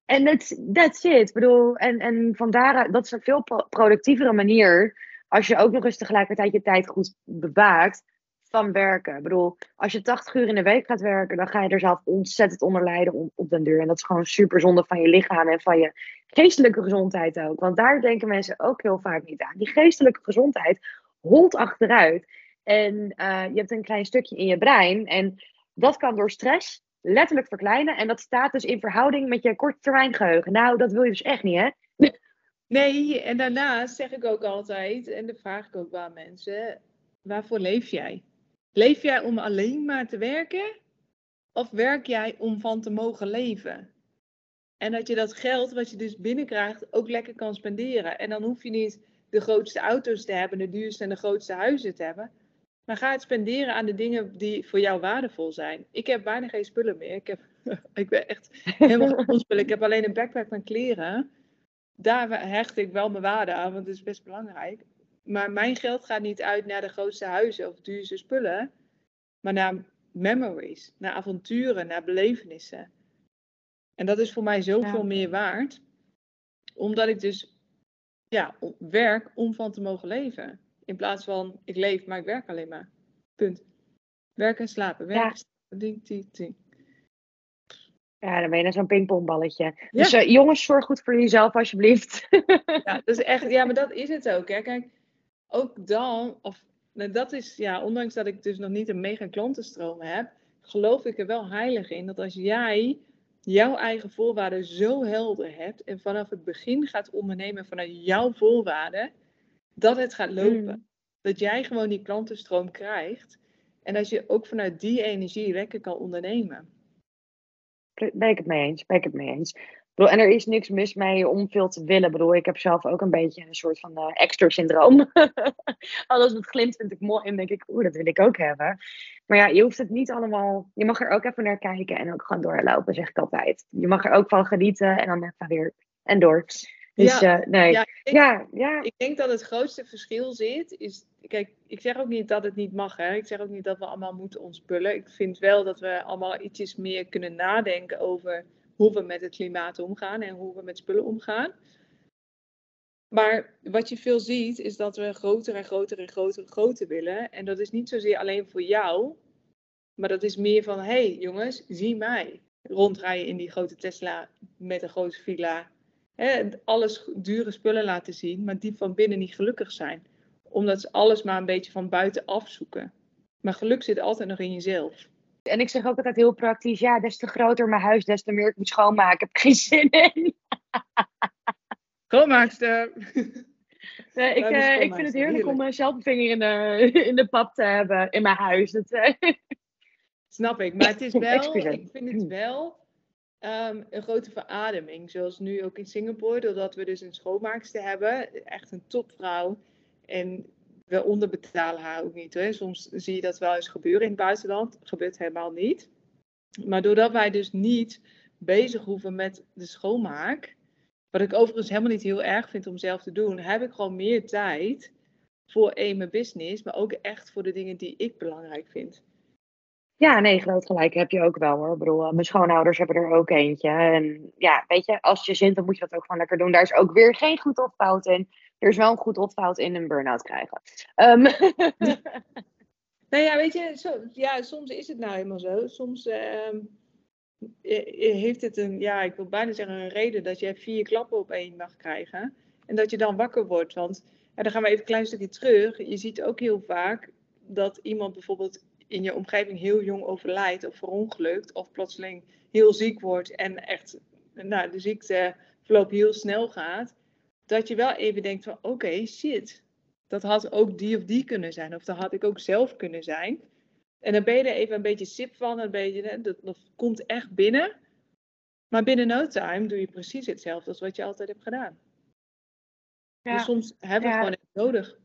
En that's, that's it. Ik bedoel, en, en vandaar, dat is een veel productievere manier, als je ook nog eens tegelijkertijd je tijd goed bewaakt, van werken. Ik bedoel, als je 80 uur in de week gaat werken, dan ga je er zelf ontzettend onder lijden op den deur. En dat is gewoon super zonde van je lichaam en van je geestelijke gezondheid ook. Want daar denken mensen ook heel vaak niet aan. Die geestelijke gezondheid holt achteruit. En uh, je hebt een klein stukje in je brein. En dat kan door stress letterlijk verkleinen. En dat staat dus in verhouding met je korte termijn geheugen. Nou, dat wil je dus echt niet, hè? Nee, en daarnaast zeg ik ook altijd, en dan vraag ik ook wel aan mensen, waarvoor leef jij? Leef jij om alleen maar te werken? Of werk jij om van te mogen leven? En dat je dat geld wat je dus binnenkrijgt ook lekker kan spenderen. En dan hoef je niet de grootste auto's te hebben, de duurste en de grootste huizen te hebben. Maar ga het spenderen aan de dingen die voor jou waardevol zijn. Ik heb bijna geen spullen meer. Ik, heb, [laughs] ik ben echt helemaal [laughs] geen spullen. Ik heb alleen een backpack met kleren. Daar hecht ik wel mijn waarde aan, want het is best belangrijk. Maar mijn geld gaat niet uit naar de grootste huizen of duurste spullen. Maar naar memories, naar avonturen, naar belevenissen. En dat is voor mij zoveel meer waard. Omdat ik dus ja, werk om van te mogen leven. In plaats van ik leef, maar ik werk alleen maar. Punt. Werken en slapen. Werken, ja. slapen, ding, ding, ding. Ja, dan ben je net zo'n pingpongballetje. Dus uh, jongens, zorg goed voor jezelf alsjeblieft. ja, dat is echt, ja, maar dat is het ook. Hè. Kijk, ook dan, of nou, dat is, ja, ondanks dat ik dus nog niet een mega klantenstroom heb, geloof ik er wel heilig in dat als jij jouw eigen voorwaarden zo helder hebt en vanaf het begin gaat ondernemen vanuit jouw voorwaarden, dat het gaat lopen. Mm. Dat jij gewoon die klantenstroom krijgt. En dat je ook vanuit die energie lekker kan ondernemen. ben ik het mee eens. Ben ik het mee eens. Bedoel, en er is niks mis mee om veel te willen. Ik bedoel, ik heb zelf ook een beetje een soort van uh, extra syndroom. [laughs] Alles wat glimt vind ik mooi en denk ik, oeh, dat wil ik ook hebben. Maar ja, je hoeft het niet allemaal. Je mag er ook even naar kijken en ook gewoon doorlopen, zeg ik altijd. Je mag er ook van genieten en dan even weer en door. Dus ja, uh, nee. Ja ik, ja, ja. ik denk dat het grootste verschil zit, is. Kijk, ik zeg ook niet dat het niet mag. Hè. Ik zeg ook niet dat we allemaal moeten ontspullen. Ik vind wel dat we allemaal ietsjes meer kunnen nadenken over hoe we met het klimaat omgaan en hoe we met spullen omgaan. Maar wat je veel ziet, is dat we groter en groter en groter en groter willen. En dat is niet zozeer alleen voor jou, maar dat is meer van: hé hey, jongens, zie mij. Rondrijden in die grote Tesla met een grote villa. Alles dure spullen laten zien, maar die van binnen niet gelukkig zijn. Omdat ze alles maar een beetje van buiten afzoeken. Maar geluk zit altijd nog in jezelf. En ik zeg ook altijd heel praktisch, ja, des te groter mijn huis, des te meer ik moet schoonmaken. Ik heb geen zin in. [laughs] Schoonmaakster. [laughs] Nee, ik, uh, ik vind het heerlijk, om zelf een vinger in de, [laughs] in de pap te hebben in mijn huis. Dat, uh... Snap ik, maar het is wel, ik vind het wel um, een grote verademing. Zoals nu ook in Singapore, doordat we dus een schoonmaakster hebben. Echt een topvrouw. En we onderbetalen haar ook niet. Soms zie je dat wel eens gebeuren in het buitenland. Gebeurt helemaal niet. Maar doordat wij dus niet bezig hoeven met de schoonmaak, wat ik overigens helemaal niet heel erg vind om zelf te doen, heb ik gewoon meer tijd voor één mijn business, maar ook echt voor de dingen die ik belangrijk vind. Ja, nee, groot gelijk heb je ook wel hoor. Ik bedoel, mijn schoonouders hebben er ook eentje. En ja, weet je, als je zint, dan moet je dat ook gewoon lekker doen. Daar is ook weer geen goed of fout in er is wel een goed opfout in een burn-out krijgen. Um. [laughs] nou ja, weet je, zo, ja, soms is het nou helemaal zo. Soms ehm, heeft het een, ja, ik wil bijna zeggen een reden dat je vier klappen op één mag krijgen. En dat je dan wakker wordt. Want ja, dan gaan we even een klein stukje terug. Je ziet ook heel vaak dat iemand bijvoorbeeld in je omgeving heel jong overlijdt of verongelukt. Of plotseling heel ziek wordt en echt nou, de ziekte verloop heel snel gaat dat je wel even denkt van oké, shit, dat had ook die of die kunnen zijn. Of dat had ik ook zelf kunnen zijn. En dan ben je er even een beetje sip van, een beetje, dat, dat komt echt binnen. Maar binnen no time doe je precies hetzelfde als wat je altijd hebt gedaan. Ja. Dus soms hebben we het gewoon even nodig.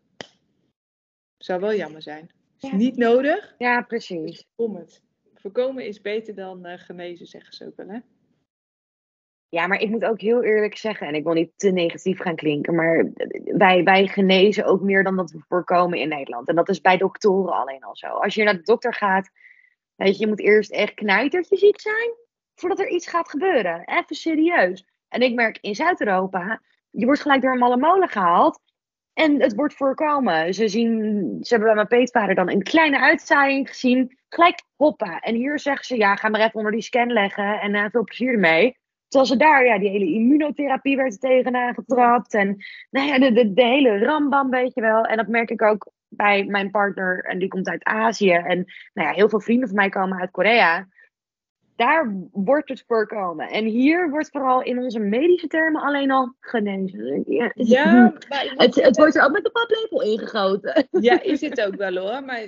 Zou wel jammer zijn. Is niet nodig. Ja, precies. Kom het. Voorkomen is beter dan uh, genezen, zeggen ze ook wel, hè? Ja, maar ik moet ook heel eerlijk zeggen, en ik wil niet te negatief gaan klinken, maar wij, wij genezen ook meer dan dat we voorkomen in Nederland. En dat is bij doktoren alleen al zo. Als je naar de dokter gaat, weet je, je moet eerst echt knijtertje ziek zijn voordat er iets gaat gebeuren. Even serieus. En ik merk in Zuid-Europa, je wordt gelijk door een malle molen gehaald en het wordt voorkomen. Ze, zien, ze hebben bij mijn peetvader dan een kleine uitzaaiing gezien, gelijk hoppa. En hier zeggen ze, ja, ga maar even onder die scan leggen en uh, veel plezier ermee. Terwijl ze daar, ja, die hele immunotherapie werd tegenaan getrapt. En nou ja, de, de, de hele rambam, weet je wel. En dat merk ik ook bij mijn partner. En die komt uit Azië. En nou ja, heel veel vrienden van mij komen uit Korea. Daar wordt het voorkomen. En hier wordt vooral in onze medische termen alleen al genezen. Ja, ja [laughs] het, het, wordt er ook met de paplepel ingegoten. [laughs] Ja, is [laughs] het ook wel hoor. Maar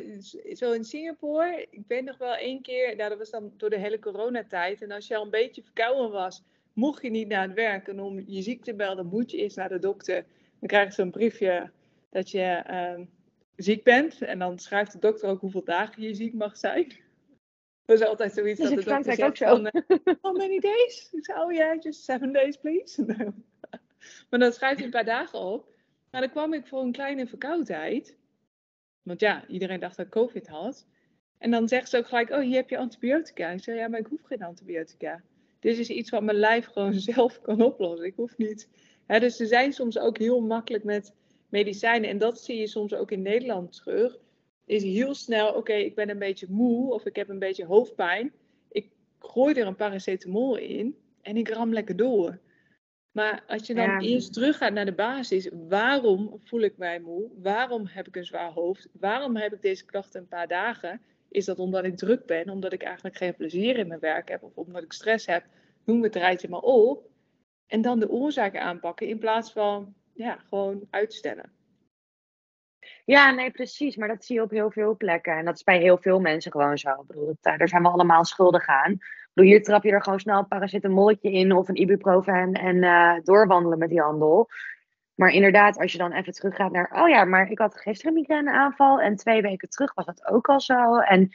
zo in Singapore, ik weet nog wel één keer, nou, dat was dan door de hele coronatijd. En als je al een beetje verkouden was, mocht je niet naar het werk en om je ziek te melden, moet je eens naar de dokter. Dan krijg je zo'n briefje dat je ehm, ziek bent. En dan schrijft de dokter ook hoeveel dagen je ziek mag zijn. Dat is altijd zoiets dat de dokter zegt ook zo. van, uh, [laughs] how many days? Ik zei, oh ja, yeah, just seven days please. [laughs] maar dan schrijft hij een paar dagen op. Maar dan kwam ik voor een kleine verkoudheid. Want ja, iedereen dacht dat ik COVID had. En dan zegt ze ook gelijk, oh, hier heb je antibiotica. Ik zei, ja, maar ik hoef geen antibiotica. Dit is iets wat mijn lijf gewoon [laughs] zelf kan oplossen. Ik hoef niet. Hè, dus ze zijn soms ook heel makkelijk met medicijnen. En dat zie je soms ook in Nederland terug. Is heel snel, oké, ik ben een beetje moe of ik heb een beetje hoofdpijn. Ik gooi er een paracetamol in en ik ram lekker door. Maar als je dan eerst terug gaat naar de basis, waarom voel ik mij moe? Waarom heb ik een zwaar hoofd? Waarom heb ik deze klachten een paar dagen? Is dat omdat ik druk ben, omdat ik eigenlijk geen plezier in mijn werk heb of omdat ik stress heb? Noem het rijtje maar op. En dan de oorzaken aanpakken in plaats van ja, gewoon uitstellen. Ja, nee, precies. Maar dat zie je op heel veel plekken. En dat is bij heel veel mensen gewoon zo. Ik bedoel, daar zijn we allemaal schuldig aan. bedoel, hier trap je er gewoon snel een paracetamolletje in of een ibuprofen en eh, doorwandelen met die handel. Maar inderdaad, als je dan even teruggaat naar, oh ja, maar ik had gisteren een migraineaanval en twee weken terug was dat ook al zo. En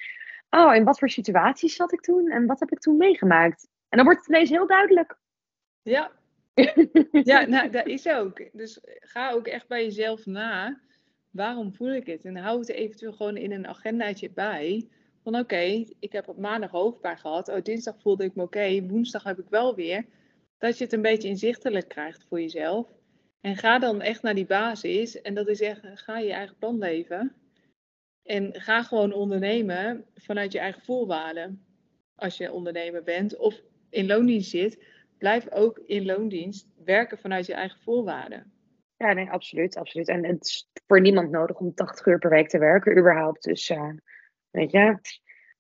oh, in wat voor situaties zat ik toen en wat heb ik toen meegemaakt? En dan wordt het ineens heel duidelijk. Ja, [laughs] ja nou, dat is ook. Dus ga ook echt bij jezelf na. Waarom voel ik het? En hou het eventueel gewoon in een agendaatje bij. Van oké, ik heb op maandag hoofdpijn gehad. Oh, dinsdag voelde ik me oké. woensdag heb ik wel weer. Dat je het een beetje inzichtelijk krijgt voor jezelf. En ga dan echt naar die basis. En dat is echt, ga je eigen plan leven. En ga gewoon ondernemen vanuit je eigen voorwaarden. Als je ondernemer bent of in loondienst zit, blijf ook in loondienst werken vanuit je eigen voorwaarden. Ja, nee, absoluut, absoluut. En het is voor niemand nodig om 80 uur per week te werken, überhaupt. Dus uh, weet je,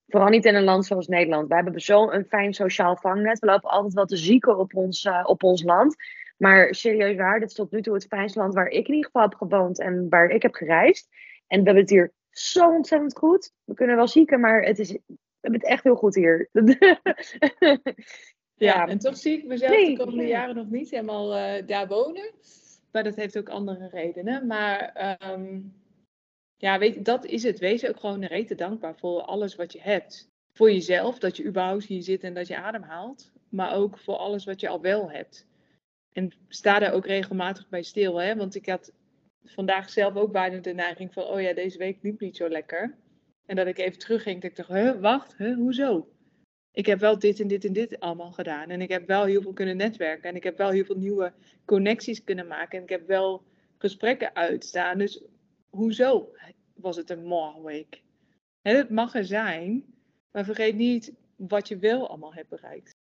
vooral niet in een land zoals Nederland. We hebben zo'n fijn sociaal vangnet. We lopen altijd wel te zieken op ons, uh, op ons land. Maar serieus waar, dit is tot nu toe het fijnste land waar ik in ieder geval heb gewoond en waar ik heb gereisd. En we hebben het hier zo ontzettend goed. We kunnen wel zieken, maar het is, we hebben het echt heel goed hier. [laughs] ja, en toch zie ik mezelf de komende jaren nog niet helemaal uh, daar wonen. Maar dat heeft ook andere redenen. Maar um, ja, weet, dat is het. Wees ook gewoon rete dankbaar voor alles wat je hebt. Voor jezelf, dat je überhaupt hier zit en dat je ademhaalt. Maar ook voor alles wat je al wel hebt. En sta daar ook regelmatig bij stil. Hè? Want ik had vandaag zelf ook bijna de neiging van, oh ja, deze week liep niet zo lekker. En dat ik even terugging, dat ik dacht, huh, wacht, huh, hoezo? Ik heb wel dit en dit en dit allemaal gedaan. En ik heb wel heel veel kunnen netwerken. En ik heb wel heel veel nieuwe connecties kunnen maken. En ik heb wel gesprekken uitstaan. Dus hoezo was het een more week? het mag er zijn, maar vergeet niet wat je wel allemaal hebt bereikt.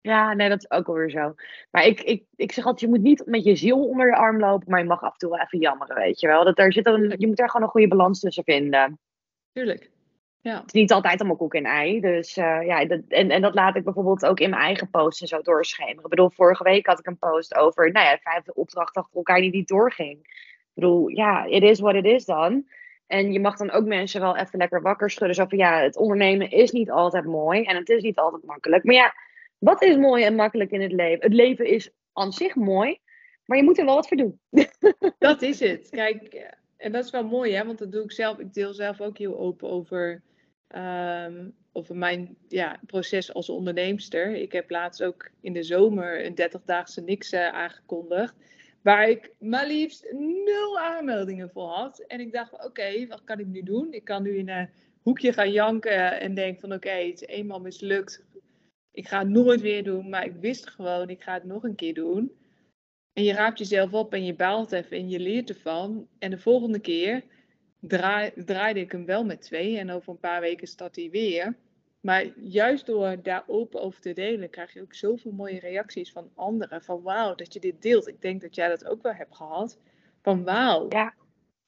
Ja, nee, dat is ook alweer zo. Maar ik, ik, ik zeg altijd, je moet niet met je ziel onder je arm lopen, maar je mag af en toe wel even jammeren, weet je wel. Dat er zit een, je moet daar gewoon een goede balans tussen vinden. Tuurlijk. Ja. Het is niet altijd allemaal koek en ei. Dus uh, ja, dat, en, en dat laat ik bijvoorbeeld ook in mijn eigen posts en zo doorschemeren. Ik bedoel, vorige week had ik een post over, nou ja, vijfde opdracht achter elkaar die niet doorging. Ik bedoel, ja, it is what it is dan. En je mag dan ook mensen wel even lekker wakker schudden. Zo van, ja, het ondernemen is niet altijd mooi en het is niet altijd makkelijk. Maar ja, wat is mooi en makkelijk in het leven? Het leven is aan zich mooi, maar je moet er wel wat voor doen. [laughs] Dat is het. Kijk, en dat is wel mooi, hè? Want dat doe ik zelf. Ik deel zelf ook heel open over, um, over mijn ja, proces als onderneemster. Ik heb laatst ook in de zomer een 30-daagse niks aangekondigd. Waar ik maar liefst nul aanmeldingen voor had. En ik dacht, oké, wat kan ik nu doen? Ik kan nu in een hoekje gaan janken en denk van, oké, het is eenmaal mislukt ik ga het nooit weer doen, maar ik wist gewoon, ik ga het nog een keer doen. En je raapt jezelf op en je baalt even en je leert ervan. En de volgende keer draai, draaide ik hem wel met twee en over een paar weken start hij weer. Maar juist door daar open over te delen, krijg je ook zoveel mooie reacties van anderen. Van wauw, dat je dit deelt. Ik denk dat jij dat ook wel hebt gehad. Van wauw, ja.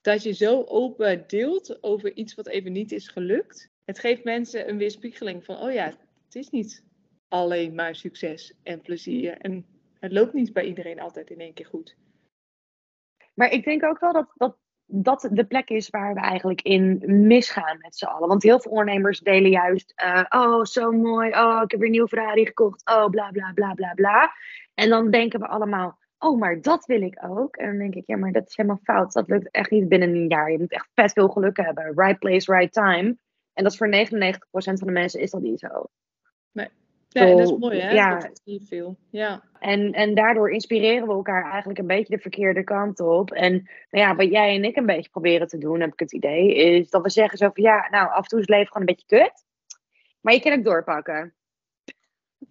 dat je zo open deelt over iets wat even niet is gelukt. Het geeft mensen een weerspiegeling van, oh ja, het is niet alleen maar succes en plezier. En het loopt niet bij iedereen altijd in één keer goed. Maar ik denk ook wel dat, dat dat de plek is waar we eigenlijk in misgaan met z'n allen. Want heel veel ondernemers delen juist, uh, oh zo mooi, oh ik heb weer een nieuwe Ferrari gekocht, oh bla bla bla bla bla. En dan denken we allemaal, oh maar dat wil ik ook. En dan denk ik, ja maar dat is helemaal fout, dat lukt echt niet binnen een jaar. Je moet echt vet veel geluk hebben, right place, right time. En dat is voor 99% van de mensen is dat niet zo. Ja, dat is mooi, hè? Ja. Dat veel. Ja. En, en daardoor inspireren we elkaar eigenlijk een beetje de verkeerde kant op. En nou ja, wat jij en ik een beetje proberen te doen, heb ik het idee, is dat we zeggen zo van ja, nou, af en toe is het leven gewoon een beetje kut. Maar je kan ook doorpakken.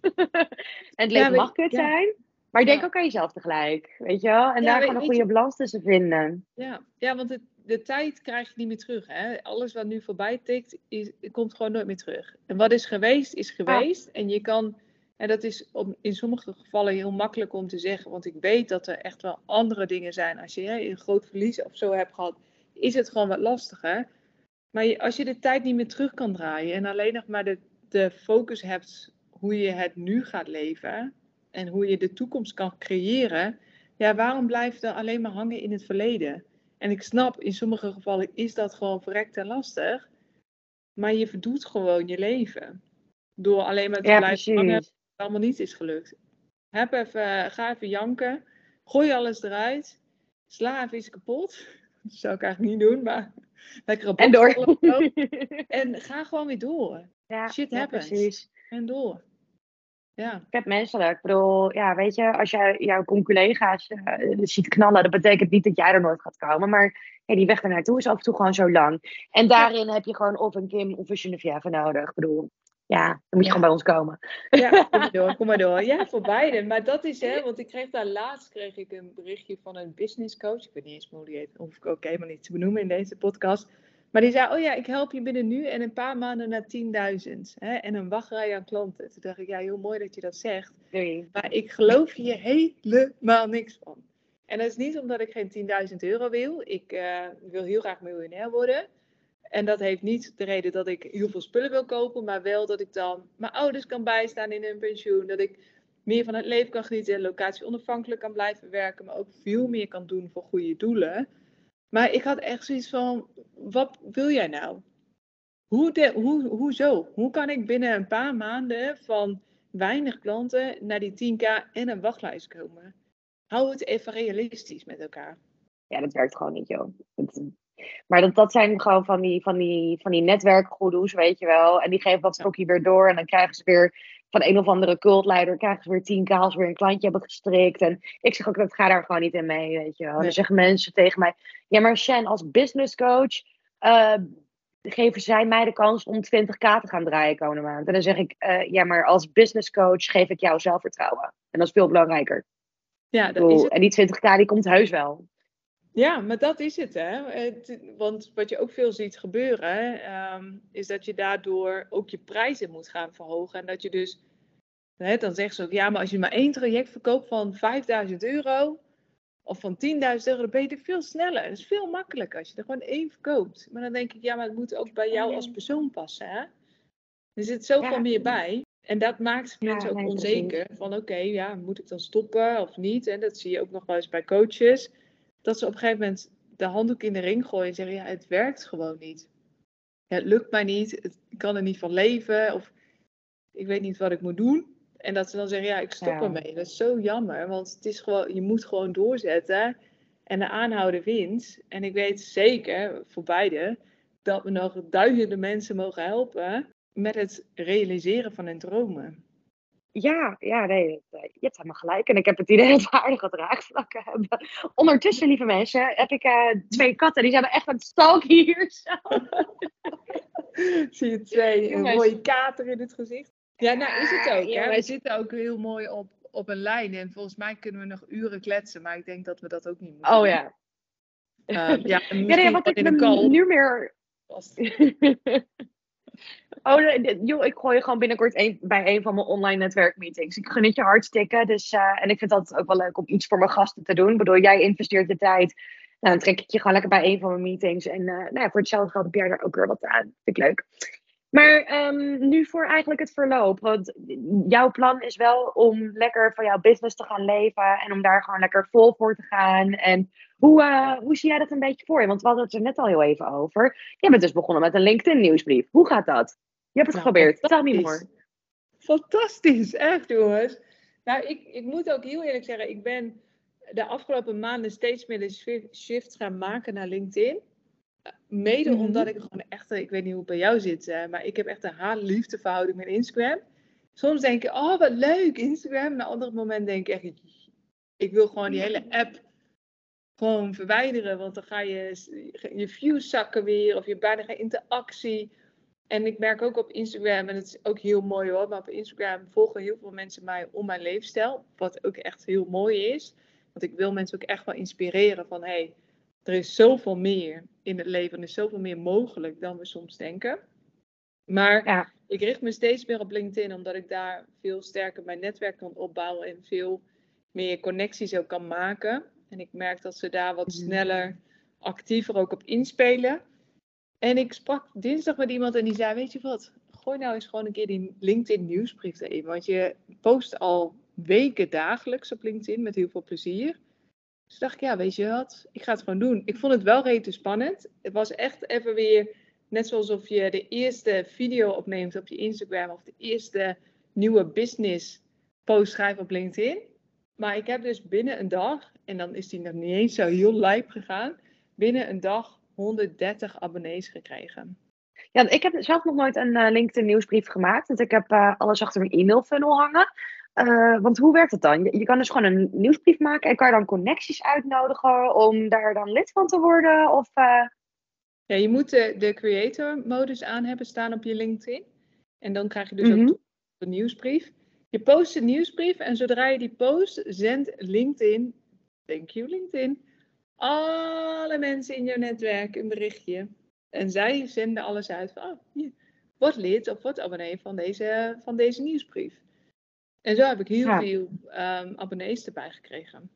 [laughs] en het leven mag kut zijn. Maar denk ook aan jezelf tegelijk, weet je wel? En daar gewoon een goede balans tussen vinden. Ja, ja want het, de tijd krijg je niet meer terug. Hè? Alles wat nu voorbij tikt, is, komt gewoon nooit meer terug. En wat is geweest, is geweest. En je kan, en dat is in sommige gevallen heel makkelijk om te zeggen, want ik weet dat er echt wel andere dingen zijn. Als je hè, een groot verlies of zo hebt gehad, is het gewoon wat lastiger. Maar als je de tijd niet meer terug kan draaien en alleen nog maar de, de focus hebt hoe je het nu gaat leven en hoe je de toekomst kan creëren, ja, waarom blijft er alleen maar hangen in het verleden? En ik snap, in sommige gevallen is dat gewoon verrekte lastig. Maar je verdoet gewoon je leven. Door alleen maar te Ja, blijven hangen, het allemaal niet is gelukt. Heb even, ga even janken. Gooi alles eruit. Sla even iets kapot. [laughs] Dat zou ik eigenlijk niet doen, maar [laughs] lekker op En door. [laughs] En ga gewoon weer door. ja, Shit ja, happens. precies. En door. Ja. Ik heb menselijk. Ik bedoel, ja, weet je, als jij jouw collega's eh, ziet knallen, dat betekent niet dat jij er nooit gaat komen. Maar die weg ernaartoe is af en toe gewoon zo lang. En daarin heb je gewoon of een Kim of een Geneviève nodig. Ik bedoel, ja, dan moet je Ja. gewoon bij ons komen. Ja, [laughs] kom maar door, kom maar door. Ja, voor beide. Maar dat is hè, want ik kreeg daar laatst kreeg ik een berichtje van een business coach. Ik weet niet eens meer hoe die heet, hoef ik ook helemaal niet te benoemen in deze podcast. Maar die zei, oh ja, ik help je binnen nu en een paar maanden naar 10.000. hè, En een wachtrij aan klanten. Toen dacht ik, ja, heel mooi dat je dat zegt. Doei. Maar ik geloof hier helemaal niks van. En dat is niet omdat ik geen 10.000 euro wil. Ik eh, wil heel graag miljonair worden. En dat heeft niet de reden dat ik heel veel spullen wil kopen, maar wel dat ik dan mijn ouders kan bijstaan in hun pensioen. Dat ik meer van het leven kan genieten en locatie onafhankelijk kan blijven werken, maar ook veel meer kan doen voor goede doelen. Maar ik had echt zoiets van, wat wil jij nou? Hoe de, hoe, hoezo? Hoe kan ik binnen een paar maanden van weinig klanten naar die 10k en een wachtlijst komen? Hou het even realistisch met elkaar. Ja, dat werkt gewoon niet, joh. Dat- maar dat, dat zijn gewoon van die, van die, van die netwerkgoedoes, weet je wel. En die geven dat stokje weer door. En dan krijgen ze weer van een of andere cultleider, krijgen ze weer tien k als ze weer een klantje hebben gestrikt. En ik zeg ook, dat ga daar gewoon niet in mee, weet je wel. En Nee. dan zeggen mensen tegen mij, ja maar Shen, als business coach eh, geven zij mij de kans om 20k te gaan draaien komende maand. En dan zeg ik, eh, ja maar als business coach geef ik jou zelfvertrouwen. En dat is veel belangrijker. Ja, dat is het. En die 20k die komt heus wel. Ja, maar dat is het, hè. Het, want wat je ook veel ziet gebeuren, ehm, is dat je daardoor ook je prijzen moet gaan verhogen. En dat je dus, hè, dan zeggen ze ook, ja, maar als je maar één traject verkoopt van 5000 euro of van 10.000 euro, dan ben je er veel sneller. Dat is veel makkelijker als je er gewoon één verkoopt. Maar dan denk ik, ja, maar het moet ook bij jou als persoon passen, hè. Er zit zoveel Ja. meer bij. En dat maakt Ja, mensen ook nee, onzeker. Van oké, ja, moet ik dan stoppen of niet? En dat zie je ook nog wel eens bij coaches dat ze op een gegeven moment de handdoek in de ring gooien en zeggen: Ja, het werkt gewoon niet. Ja, het lukt mij niet, het, ik kan er niet van leven, of ik weet niet wat ik moet doen. En dat ze dan zeggen: Ja, ik stop Ja. ermee. Dat is zo jammer, want het is gewoon, je moet gewoon doorzetten en de aanhouden wint. En ik weet zeker voor beide dat we nog duizenden mensen mogen helpen met het realiseren van hun dromen. Ja, ja, nee, eh, je hebt helemaal gelijk. En ik heb het idee [laughs] dat we aardige draagvlakken hebben. Ondertussen, lieve mensen, heb ik eh, twee katten. Die zijn echt aan het stalken hier. [laughs] Zo. [laughs] Zie je twee een Jongens. mooie kater in het gezicht? Ja, nou is het ook. Ja, hè? We zitten ook heel mooi op, op een lijn. En volgens mij kunnen we nog uren kletsen. Maar ik denk dat we dat ook niet moeten Oh ja. Eh, ja, Ja, nee, want ik nu meer... oh, joh, ik gooi je gewoon binnenkort bij een van mijn online netwerkmeetings. Ik gun het je hartstikke. Dus, eh, en ik vind altijd ook wel leuk om iets voor mijn gasten te doen. Bedoel, jij investeert de tijd. Nou, dan trek ik je gewoon lekker bij een van mijn meetings. En eh, nou ja, voor hetzelfde geld heb jij er ook weer wat aan. Vind ik leuk. Maar ehm, nu voor eigenlijk het verloop. Want jouw plan is wel om lekker van jouw business te gaan leven. En om daar gewoon lekker vol voor te gaan. En hoe, eh, hoe zie jij dat een beetje voor je? Want we hadden het er net al heel even over. Je bent dus begonnen met een LinkedIn nieuwsbrief. Hoe gaat dat? Je hebt het Nou, geprobeerd. Tell me fantastisch. more. Fantastisch, echt jongens. Nou, ik, ik moet ook heel eerlijk zeggen, ik ben de afgelopen maanden steeds meer de shift gaan maken naar LinkedIn. Eh, Mede Mhm. omdat ik gewoon echt, ik weet niet hoe het bij jou zit, eh, maar ik heb echt een haat-liefde verhouding met Instagram. Soms denk ik, oh wat leuk, Instagram. En op een ander moment denk ik echt, ik wil gewoon die hele app gewoon verwijderen. Want dan ga je je views zakken weer of je hebt bijna geen interactie. En ik merk ook op Instagram, en het is ook heel mooi hoor, maar op Instagram volgen heel veel mensen mij om mijn leefstijl. Wat ook echt heel mooi is. Want ik wil mensen ook echt wel inspireren van, hé, hey, er is zoveel meer in het leven. Er is zoveel meer mogelijk dan we soms denken. Maar Ja. ik richt me steeds meer op LinkedIn, omdat ik daar veel sterker mijn netwerk kan opbouwen en veel meer connecties ook kan maken. En ik merk dat ze daar wat Mhm. sneller, actiever ook op inspelen. En ik sprak dinsdag met iemand en die zei: Weet je wat, gooi nou eens gewoon een keer die LinkedIn nieuwsbrief erin. Want je post al weken dagelijks op LinkedIn met heel veel plezier. Dus dacht ik, ja, weet je wat, ik ga het gewoon doen. Ik vond het wel redelijk spannend. Het was echt even weer net zoals of je de eerste video opneemt op je Instagram of de eerste nieuwe business post schrijft op LinkedIn. Maar ik heb dus binnen een dag, en dan is die nog niet eens zo heel live gegaan, binnen een dag 130 abonnees gekregen. Ja, ik heb zelf nog nooit een uh, LinkedIn nieuwsbrief gemaakt. Want ik heb uh, alles achter mijn e-mail funnel hangen. Uh, want hoe werkt het dan? Je, je, kan dus gewoon een nieuwsbrief maken en kan je dan connecties uitnodigen om daar dan lid van te worden? Of, Ja, je moet de, de creator modus aan hebben staan op je LinkedIn. En dan krijg je dus mm -hmm. ook de nieuwsbrief. Je post een nieuwsbrief en zodra je die post, zendt LinkedIn, thank you LinkedIn, alle mensen in jouw netwerk een berichtje. En zij zenden alles uit van, oh, hier, word lid of word abonnee van deze, van deze nieuwsbrief. En zo heb ik heel ja. veel um, abonnees erbij gekregen.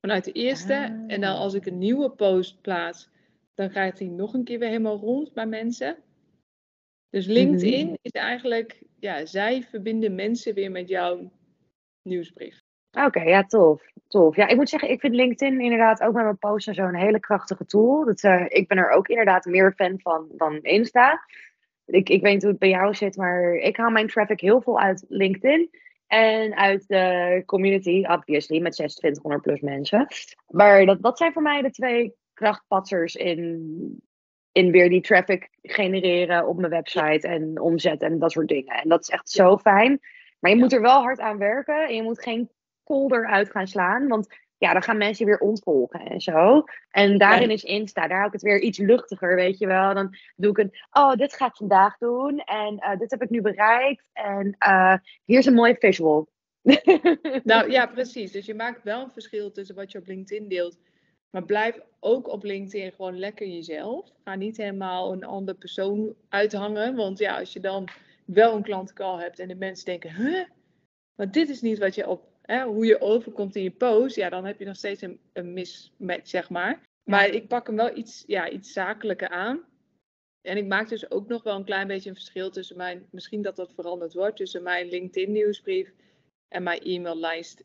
Vanuit de eerste. Ah. En dan als ik een nieuwe post plaats, dan gaat die nog een keer weer helemaal rond bij mensen. Dus LinkedIn mm -hmm. is eigenlijk, ja, zij verbinden mensen weer met jouw nieuwsbrief. Oké, okay, ja, tof. Tof. Ja, ik moet zeggen, ik vind LinkedIn inderdaad ook met mijn posts en zo een hele krachtige tool. Dat, uh, ik ben er ook inderdaad meer fan van dan Insta. Ik, ik weet niet hoe het bij jou zit, maar ik haal mijn traffic heel veel uit LinkedIn. En uit de community, obviously, met 2600 plus mensen. Maar dat, dat zijn voor mij de twee krachtpatsers in, in weer die traffic genereren op mijn website en omzet en dat soort dingen. En dat is echt zo fijn. Maar je moet er wel hard aan werken en je moet geen kolder uit gaan slaan. Want ja, dan gaan mensen weer ontvolgen en zo. En daarin is Insta, daar hou ik het weer iets luchtiger, weet je wel. Dan doe ik een, oh, dit ga ik vandaag doen. En uh, dit heb ik nu bereikt. En uh, hier is een mooie visual. [laughs] nou ja, precies. Dus je maakt wel een verschil tussen wat je op LinkedIn deelt. Maar blijf ook op LinkedIn gewoon lekker jezelf. Ga niet helemaal een andere persoon uithangen. Want ja, als je dan wel een klantcall hebt en de mensen denken, huh? Maar dit is niet wat je op hè, hoe je overkomt in je post, ja, dan heb je nog steeds een, een mismatch, zeg maar. Maar ik pak hem wel iets, ja, iets zakelijker aan. En ik maak dus ook nog wel een klein beetje een verschil tussen mijn, misschien dat dat veranderd wordt, tussen mijn LinkedIn nieuwsbrief en mijn e-maillijst,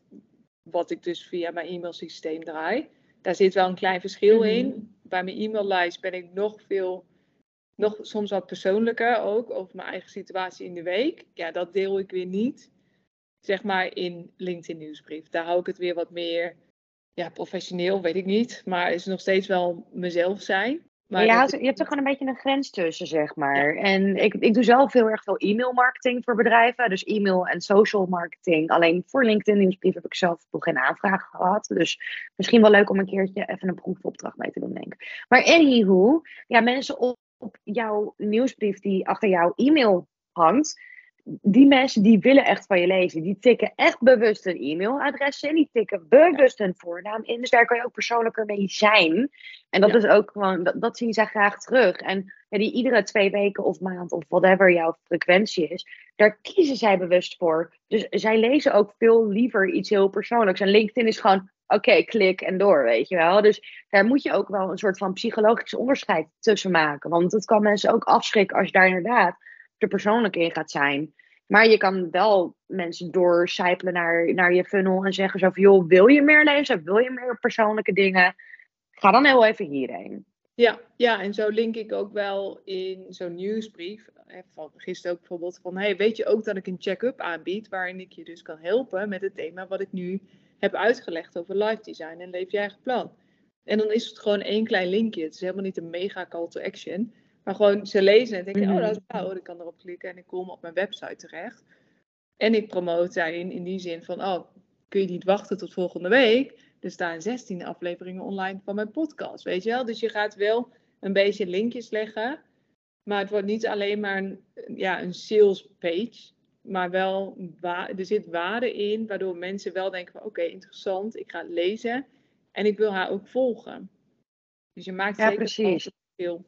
wat ik dus via mijn e-mailsysteem draai. Daar zit wel een klein verschil mm-hmm. in. Bij mijn e-maillijst ben ik nog veel, nog soms wat persoonlijker ook over mijn eigen situatie in de week. Ja, dat deel ik weer niet zeg maar in LinkedIn nieuwsbrief. Daar hou ik het weer wat meer ja, professioneel, weet ik niet. Maar is nog steeds wel mezelf zijn. Maar ja, je hebt er gewoon een beetje een grens tussen, zeg maar. Ja. En ik, ik doe zelf heel erg veel e-mail marketing voor bedrijven. Dus e-mail en social marketing. Alleen voor LinkedIn nieuwsbrief heb ik zelf nog geen aanvraag gehad. Dus misschien wel leuk om een keertje even een proefopdracht mee te doen, denk ik. Maar anyhow, ja, mensen op, op jouw nieuwsbrief die achter jouw e-mail hangt die mensen die willen echt van je lezen. Die tikken echt bewust een e-mailadres in. Die tikken bewust een voornaam in. Dus daar kan je ook persoonlijker mee zijn. En dat ja. is ook gewoon, dat, dat, zien zij graag terug. En ja, die iedere twee weken of maand of whatever jouw frequentie is, daar kiezen zij bewust voor. Dus zij lezen ook veel liever iets heel persoonlijks. En LinkedIn is gewoon, oké, okay, klik en door, weet je wel. Dus daar moet je ook wel een soort van psychologisch onderscheid tussen maken. Want het kan mensen ook afschrikken als je daar inderdaad er persoonlijk in gaat zijn. Maar je kan wel mensen doorcijpelen naar, naar je funnel en zeggen zo van, joh, wil je meer lezen? Wil je meer persoonlijke dingen? Ga dan heel even hierheen. Ja, ja, en zo link ik ook wel in zo'n nieuwsbrief. Van gisteren ook bijvoorbeeld van, hey, weet je ook dat ik een check-up aanbied waarin ik je dus kan helpen met het thema wat ik nu heb uitgelegd over life design en leef je eigen plan. En dan is het gewoon één klein linkje. Het is helemaal niet een mega call to action. Maar gewoon ze lezen en denken, mm -hmm. oh dat is wauw, ik kan erop klikken en ik kom op mijn website terecht. En ik promote daarin in die zin van, oh, kun je niet wachten tot volgende week? Er staan 16 afleveringen online van mijn podcast, weet je wel? Dus je gaat wel een beetje linkjes leggen, maar het wordt niet alleen maar een, ja, een sales page, maar wel, er zit waarde in, waardoor mensen wel denken van, oké, interessant, ik ga het lezen en ik wil haar ook volgen. Dus je maakt ja, zeker precies. veel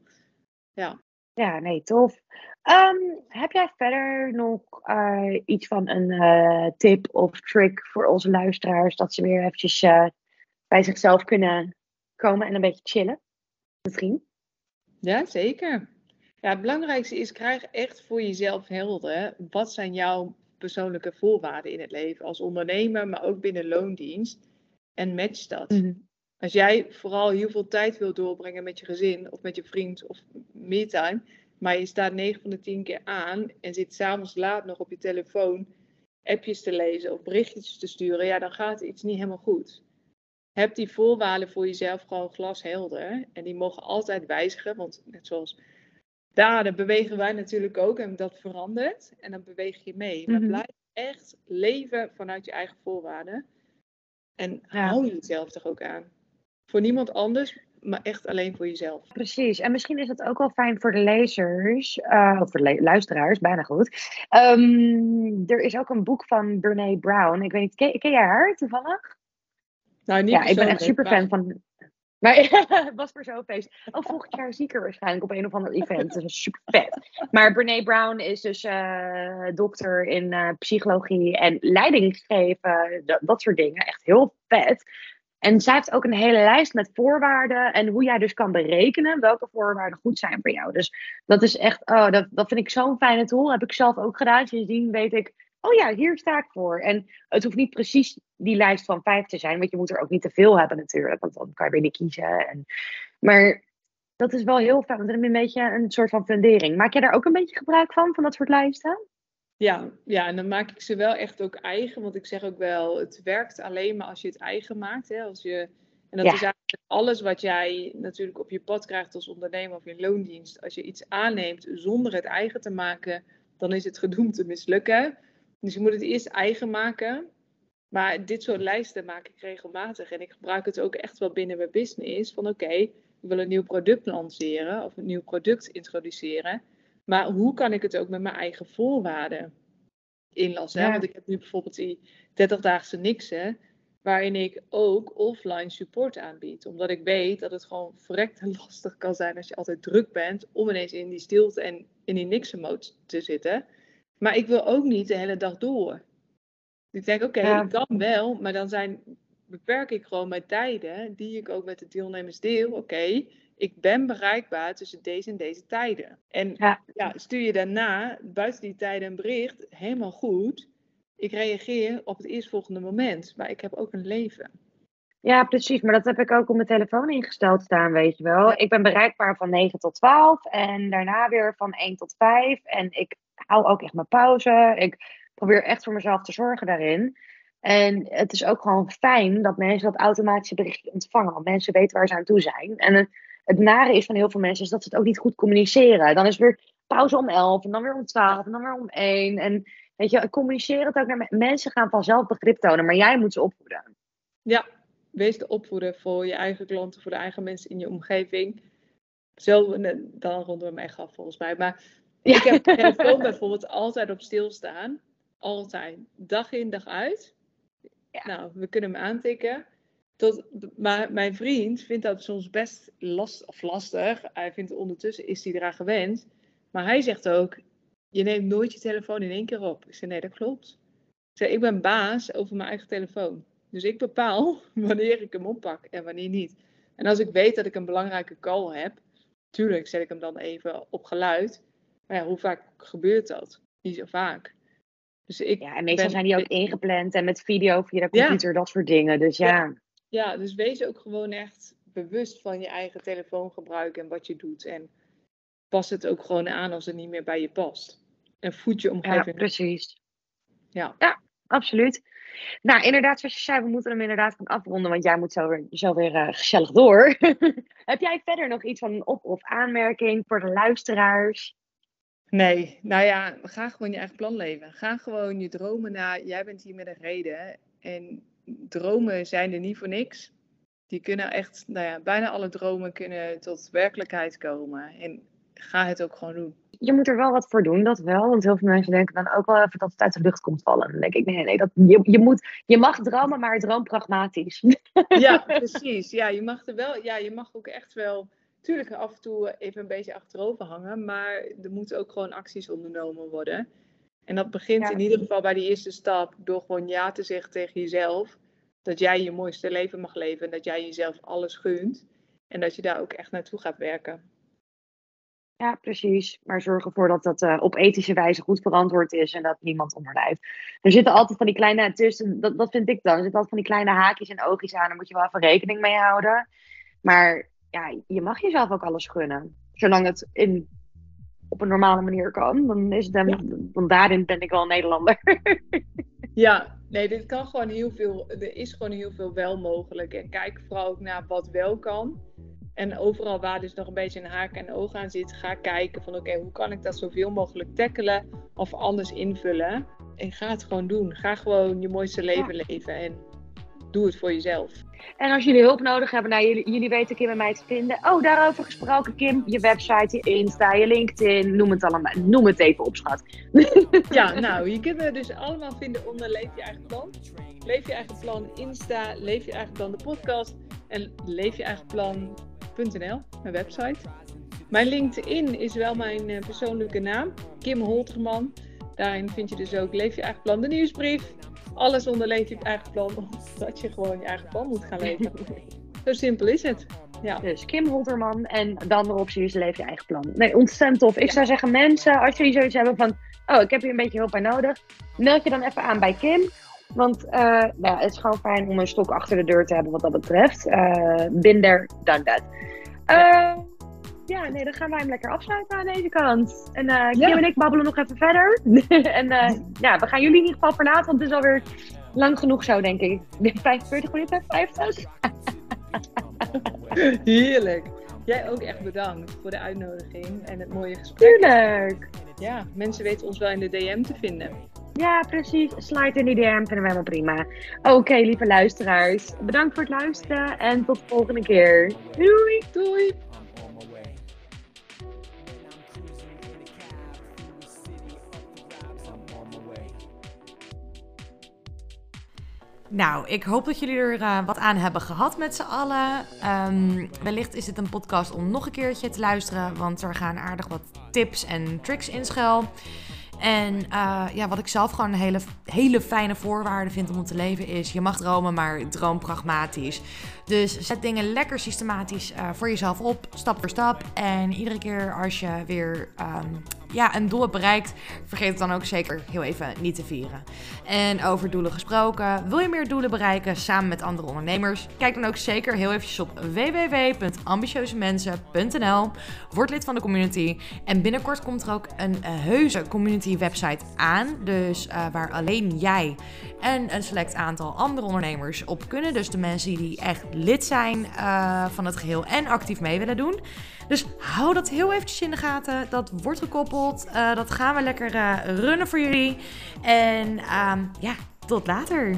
ja. Ja, nee, tof. Um, heb jij verder nog uh, iets van een uh, tip of trick voor onze luisteraars, dat ze weer eventjes uh, bij zichzelf kunnen komen en een beetje chillen? Misschien? Ja, zeker. Ja, het belangrijkste is, krijg echt voor jezelf helder. Wat zijn jouw persoonlijke voorwaarden in het leven als ondernemer, maar ook binnen loondienst? En match dat. Mm -hmm. Als jij vooral heel veel tijd wil doorbrengen met je gezin of met je vriend of me-time, maar je staat 9 van de 10 keer aan en zit s'avonds laat nog op je telefoon appjes te lezen of berichtjes te sturen, ja, dan gaat iets niet helemaal goed. Heb die voorwaarden voor jezelf gewoon glashelder en die mogen altijd wijzigen, want net zoals daar, dan bewegen wij natuurlijk ook en dat verandert en dan beweeg je mee. Maar Mhm. blijf echt leven vanuit je eigen voorwaarden en Ja. hou jezelf er ook aan. Voor niemand anders, maar echt alleen voor jezelf. Precies. En misschien is het ook wel fijn voor de lezers, eh, of voor de luisteraars, bijna goed. Ehm, er is ook een boek van Brene Brown. Ik weet niet, ken, ken jij haar toevallig? Nou, niet ja, ik ben echt super fan van. Maar het [laughs] was voor zo'n feest. Oh, volgend jaar zie ik haar waarschijnlijk op een of ander event. Dat is super vet. Maar Brene Brown is dus eh, dokter in eh, psychologie en leiding geven. Dat, dat soort dingen. Echt heel vet. En zij heeft ook een hele lijst met voorwaarden. En hoe jij dus kan berekenen welke voorwaarden goed zijn voor jou. Dus dat is echt, oh, dat, dat vind ik zo'n fijne tool. Heb ik zelf ook gedaan. Sindsdien weet ik, oh ja, hier sta ik voor. En het hoeft niet precies die lijst van vijf te zijn. Want je moet er ook niet te veel hebben natuurlijk. Want dan kan je weer niet kiezen. En, maar dat is wel heel fijn. Want dan je een beetje een soort van fundering. Maak jij daar ook een beetje gebruik van? Van dat soort lijsten? Ja, ja, en dan maak ik ze wel echt ook eigen. Want ik zeg ook wel, het werkt alleen maar als je het eigen maakt. Hè? Als je, en dat Ja. is eigenlijk alles wat jij natuurlijk op je pad krijgt als ondernemer of in loondienst. Als je iets aanneemt zonder het eigen te maken, dan is het gedoemd te mislukken. Dus je moet het eerst eigen maken. Maar dit soort lijsten maak ik regelmatig. En ik gebruik het ook echt wel binnen mijn business. Van oké, ik wil een nieuw product lanceren of een nieuw product introduceren. Maar hoe kan ik het ook met mijn eigen voorwaarden inlassen? Ja. Want ik heb nu bijvoorbeeld die 30-daagse niksen, waarin ik ook offline support aanbied. Omdat ik weet dat het gewoon verrekte [laughs] lastig kan zijn als je altijd druk bent om ineens in die stilte en in die niksen mode te zitten. Maar ik wil ook niet de hele dag door. Ik denk, oké, Ja. ik kan wel, maar dan zijn, beperk ik gewoon mijn tijden, die ik ook met de deelnemers deel. Oké, ik ben bereikbaar tussen deze en deze tijden. En Ja. ja, stuur je daarna buiten die tijden een bericht, helemaal goed. Ik reageer op het eerstvolgende moment, maar ik heb ook een leven. Ja, precies. Maar dat heb ik ook op mijn telefoon ingesteld staan, weet je wel. Ik ben bereikbaar van 9 tot 12 en daarna weer van 1 tot 5. En ik hou ook echt mijn pauze. Ik probeer echt voor mezelf te zorgen daarin. En het is ook gewoon fijn dat mensen dat automatische berichtje ontvangen. Want mensen weten waar ze aan toe zijn. En het, het nare is van heel veel mensen is dat ze het ook niet goed communiceren. Dan is weer pauze om 11 en dan weer om 12 en dan weer om 1. En weet je, communiceer het ook naar me- mensen gaan vanzelf begrip tonen, maar jij moet ze opvoeden. Ja, wees de opvoeder voor je eigen klanten, voor de eigen mensen in je omgeving. Zo, eh, dan ronden we hem echt af volgens mij. Maar ik heb mijn [laughs] telefoon bijvoorbeeld altijd op stilstaan. Altijd. Dag in, dag uit. Ja. Nou, we kunnen hem aantikken. Maar mijn vriend vindt dat soms best last, of lastig. Hij vindt ondertussen is hij eraan gewend. Maar hij zegt ook, je neemt nooit je telefoon in één keer op. Ik zeg, nee, dat klopt. Ik zeg, ik ben baas over mijn eigen telefoon. Dus ik bepaal [laughs] wanneer ik hem oppak en wanneer niet. En als ik weet dat ik een belangrijke call heb, tuurlijk zet ik hem dan even op geluid. Maar ja, hoe vaak gebeurt dat? Niet zo vaak. Dus ik Ja, en meestal ben- zijn die ook ingepland en met video via de Ja. computer, dat soort dingen. Dus ja, Ja, dus wees ook gewoon echt bewust van je eigen telefoongebruik en wat je doet. En pas het ook gewoon aan als het niet meer bij je past. En voed je ja omgeving. precies. Ja. ja, absoluut. Nou, inderdaad, zoals je zei, we moeten hem inderdaad gaan afronden, want jij moet zo weer, zo weer eh, gezellig door. [laughs] Heb jij verder nog iets van een op- of aanmerking voor de luisteraars? Nee, nou ja, ga gewoon je eigen plan leven. Ga gewoon je dromen na. Jij bent hier met een reden. En dromen zijn er niet voor niks. Die kunnen echt, nou ja, bijna alle dromen kunnen tot werkelijkheid komen. En ga het ook gewoon doen. Je moet er wel wat voor doen, dat wel. Want heel veel mensen denken dan ook wel even dat het uit de lucht komt vallen. Dan denk ik, nee, nee, dat, je, je, moet, je mag dromen, maar droom pragmatisch. [laughs] Ja, precies. Ja, je mag er wel, ja, je mag ook echt wel, tuurlijk af en toe even een beetje achterover hangen, maar er moeten ook gewoon acties ondernomen worden. En dat begint Ja. in ieder geval bij die eerste stap door gewoon ja te zeggen tegen jezelf. Dat jij je mooiste leven mag leven en dat jij jezelf alles gunt. En dat je daar ook echt naartoe gaat werken. Ja, precies. Maar zorg ervoor dat dat eh, op ethische wijze goed verantwoord is en dat niemand onderlijft. Er zitten altijd van die kleine tussen, dat, dat vind ik dan. Er zitten altijd van die kleine haakjes en oogjes aan, daar moet je wel even rekening mee houden. Maar ja, je mag jezelf ook alles gunnen. Zolang het in op een normale manier kan, dan, is het dan, Ja. dan daarin ben ik wel een Nederlander. [laughs] Ja, nee, dit kan gewoon heel veel. Er is gewoon heel veel wel mogelijk. En kijk vooral ook naar wat wel kan. En overal waar dus nog een beetje een haak en oog aan zit, ga kijken van oké, hoe kan ik dat zoveel mogelijk tackelen of anders invullen. En ga het gewoon doen. Ga gewoon je mooiste leven leven en doe het voor jezelf. En als jullie hulp nodig hebben, nou, jullie, jullie weten Kim en mij te vinden. Oh, daarover gesproken, Kim. Je website, je Insta, je LinkedIn, noem het allemaal. Noem het even op, schat. [laughs] Ja, nou, je kunt me dus allemaal vinden onder Leef je eigen plan. Leef je eigen plan Insta, Leef je eigen plan de podcast en Leef je eigen plan.nl, mijn website. Mijn LinkedIn is wel mijn eh, persoonlijke naam, Kim Holterman. Daarin vind je dus ook Leef je eigen plan de nieuwsbrief. Alles onder Leef je eigen plan, omdat je gewoon je eigen plan moet gaan leven. [laughs] Zo simpel is het. Ja. Dus Kim Holterman en de andere optie is leef je eigen plan. Nee, ontzettend tof. Ik Ja. zou zeggen, mensen, als jullie zoiets hebben van... Oh, ik heb hier een beetje hulp bij nodig. Meld je dan even aan bij Kim. Want eh, nou, ja, het is gewoon fijn om een stok achter de deur te hebben wat dat betreft. Eh been there, done that. Ja, nee, dan gaan wij hem lekker afsluiten aan deze kant. En eh, Kim Ja. en ik babbelen nog even verder. [laughs] en eh, ja, we gaan jullie in ieder geval verlaten, want het is alweer lang genoeg zo, denk ik. [laughs] 45 minuten, 50? [laughs] Heerlijk. Jij ook echt bedankt voor de uitnodiging en het mooie gesprek. Tuurlijk! Ja, mensen weten ons wel in de DM te vinden. Ja, precies. Slide in die DM vinden we helemaal prima. Oké, lieve luisteraars. Bedankt voor het luisteren en tot de volgende keer. Doei! Doei! Nou, ik hoop dat jullie er eh, wat aan hebben gehad met z'n allen. Ehm, wellicht is dit een podcast om nog een keertje te luisteren, want er gaan aardig wat tips en tricks in schuil. En eh, ja, wat ik zelf gewoon een hele, hele fijne voorwaarde vind om te leven is: je mag dromen, maar droom pragmatisch. Dus zet dingen lekker systematisch eh, voor jezelf op, stap voor stap. En iedere keer als je weer ehm, ja, een doel hebt bereikt, vergeet het dan ook zeker heel even niet te vieren. En over doelen gesproken, wil je meer doelen bereiken samen met andere ondernemers? Kijk dan ook zeker heel eventjes op www.ambitieuzemensen.nl. Word lid van de community. En binnenkort komt er ook een eh, heuse community website aan. Dus eh, waar alleen jij en een select aantal andere ondernemers op kunnen. Dus de mensen die echt lid zijn eh, van het geheel en actief mee willen doen. Dus hou dat heel eventjes in de gaten. Dat wordt gekoppeld. Eh, dat gaan we lekker eh, runnen voor jullie. En ehm, ja, tot later.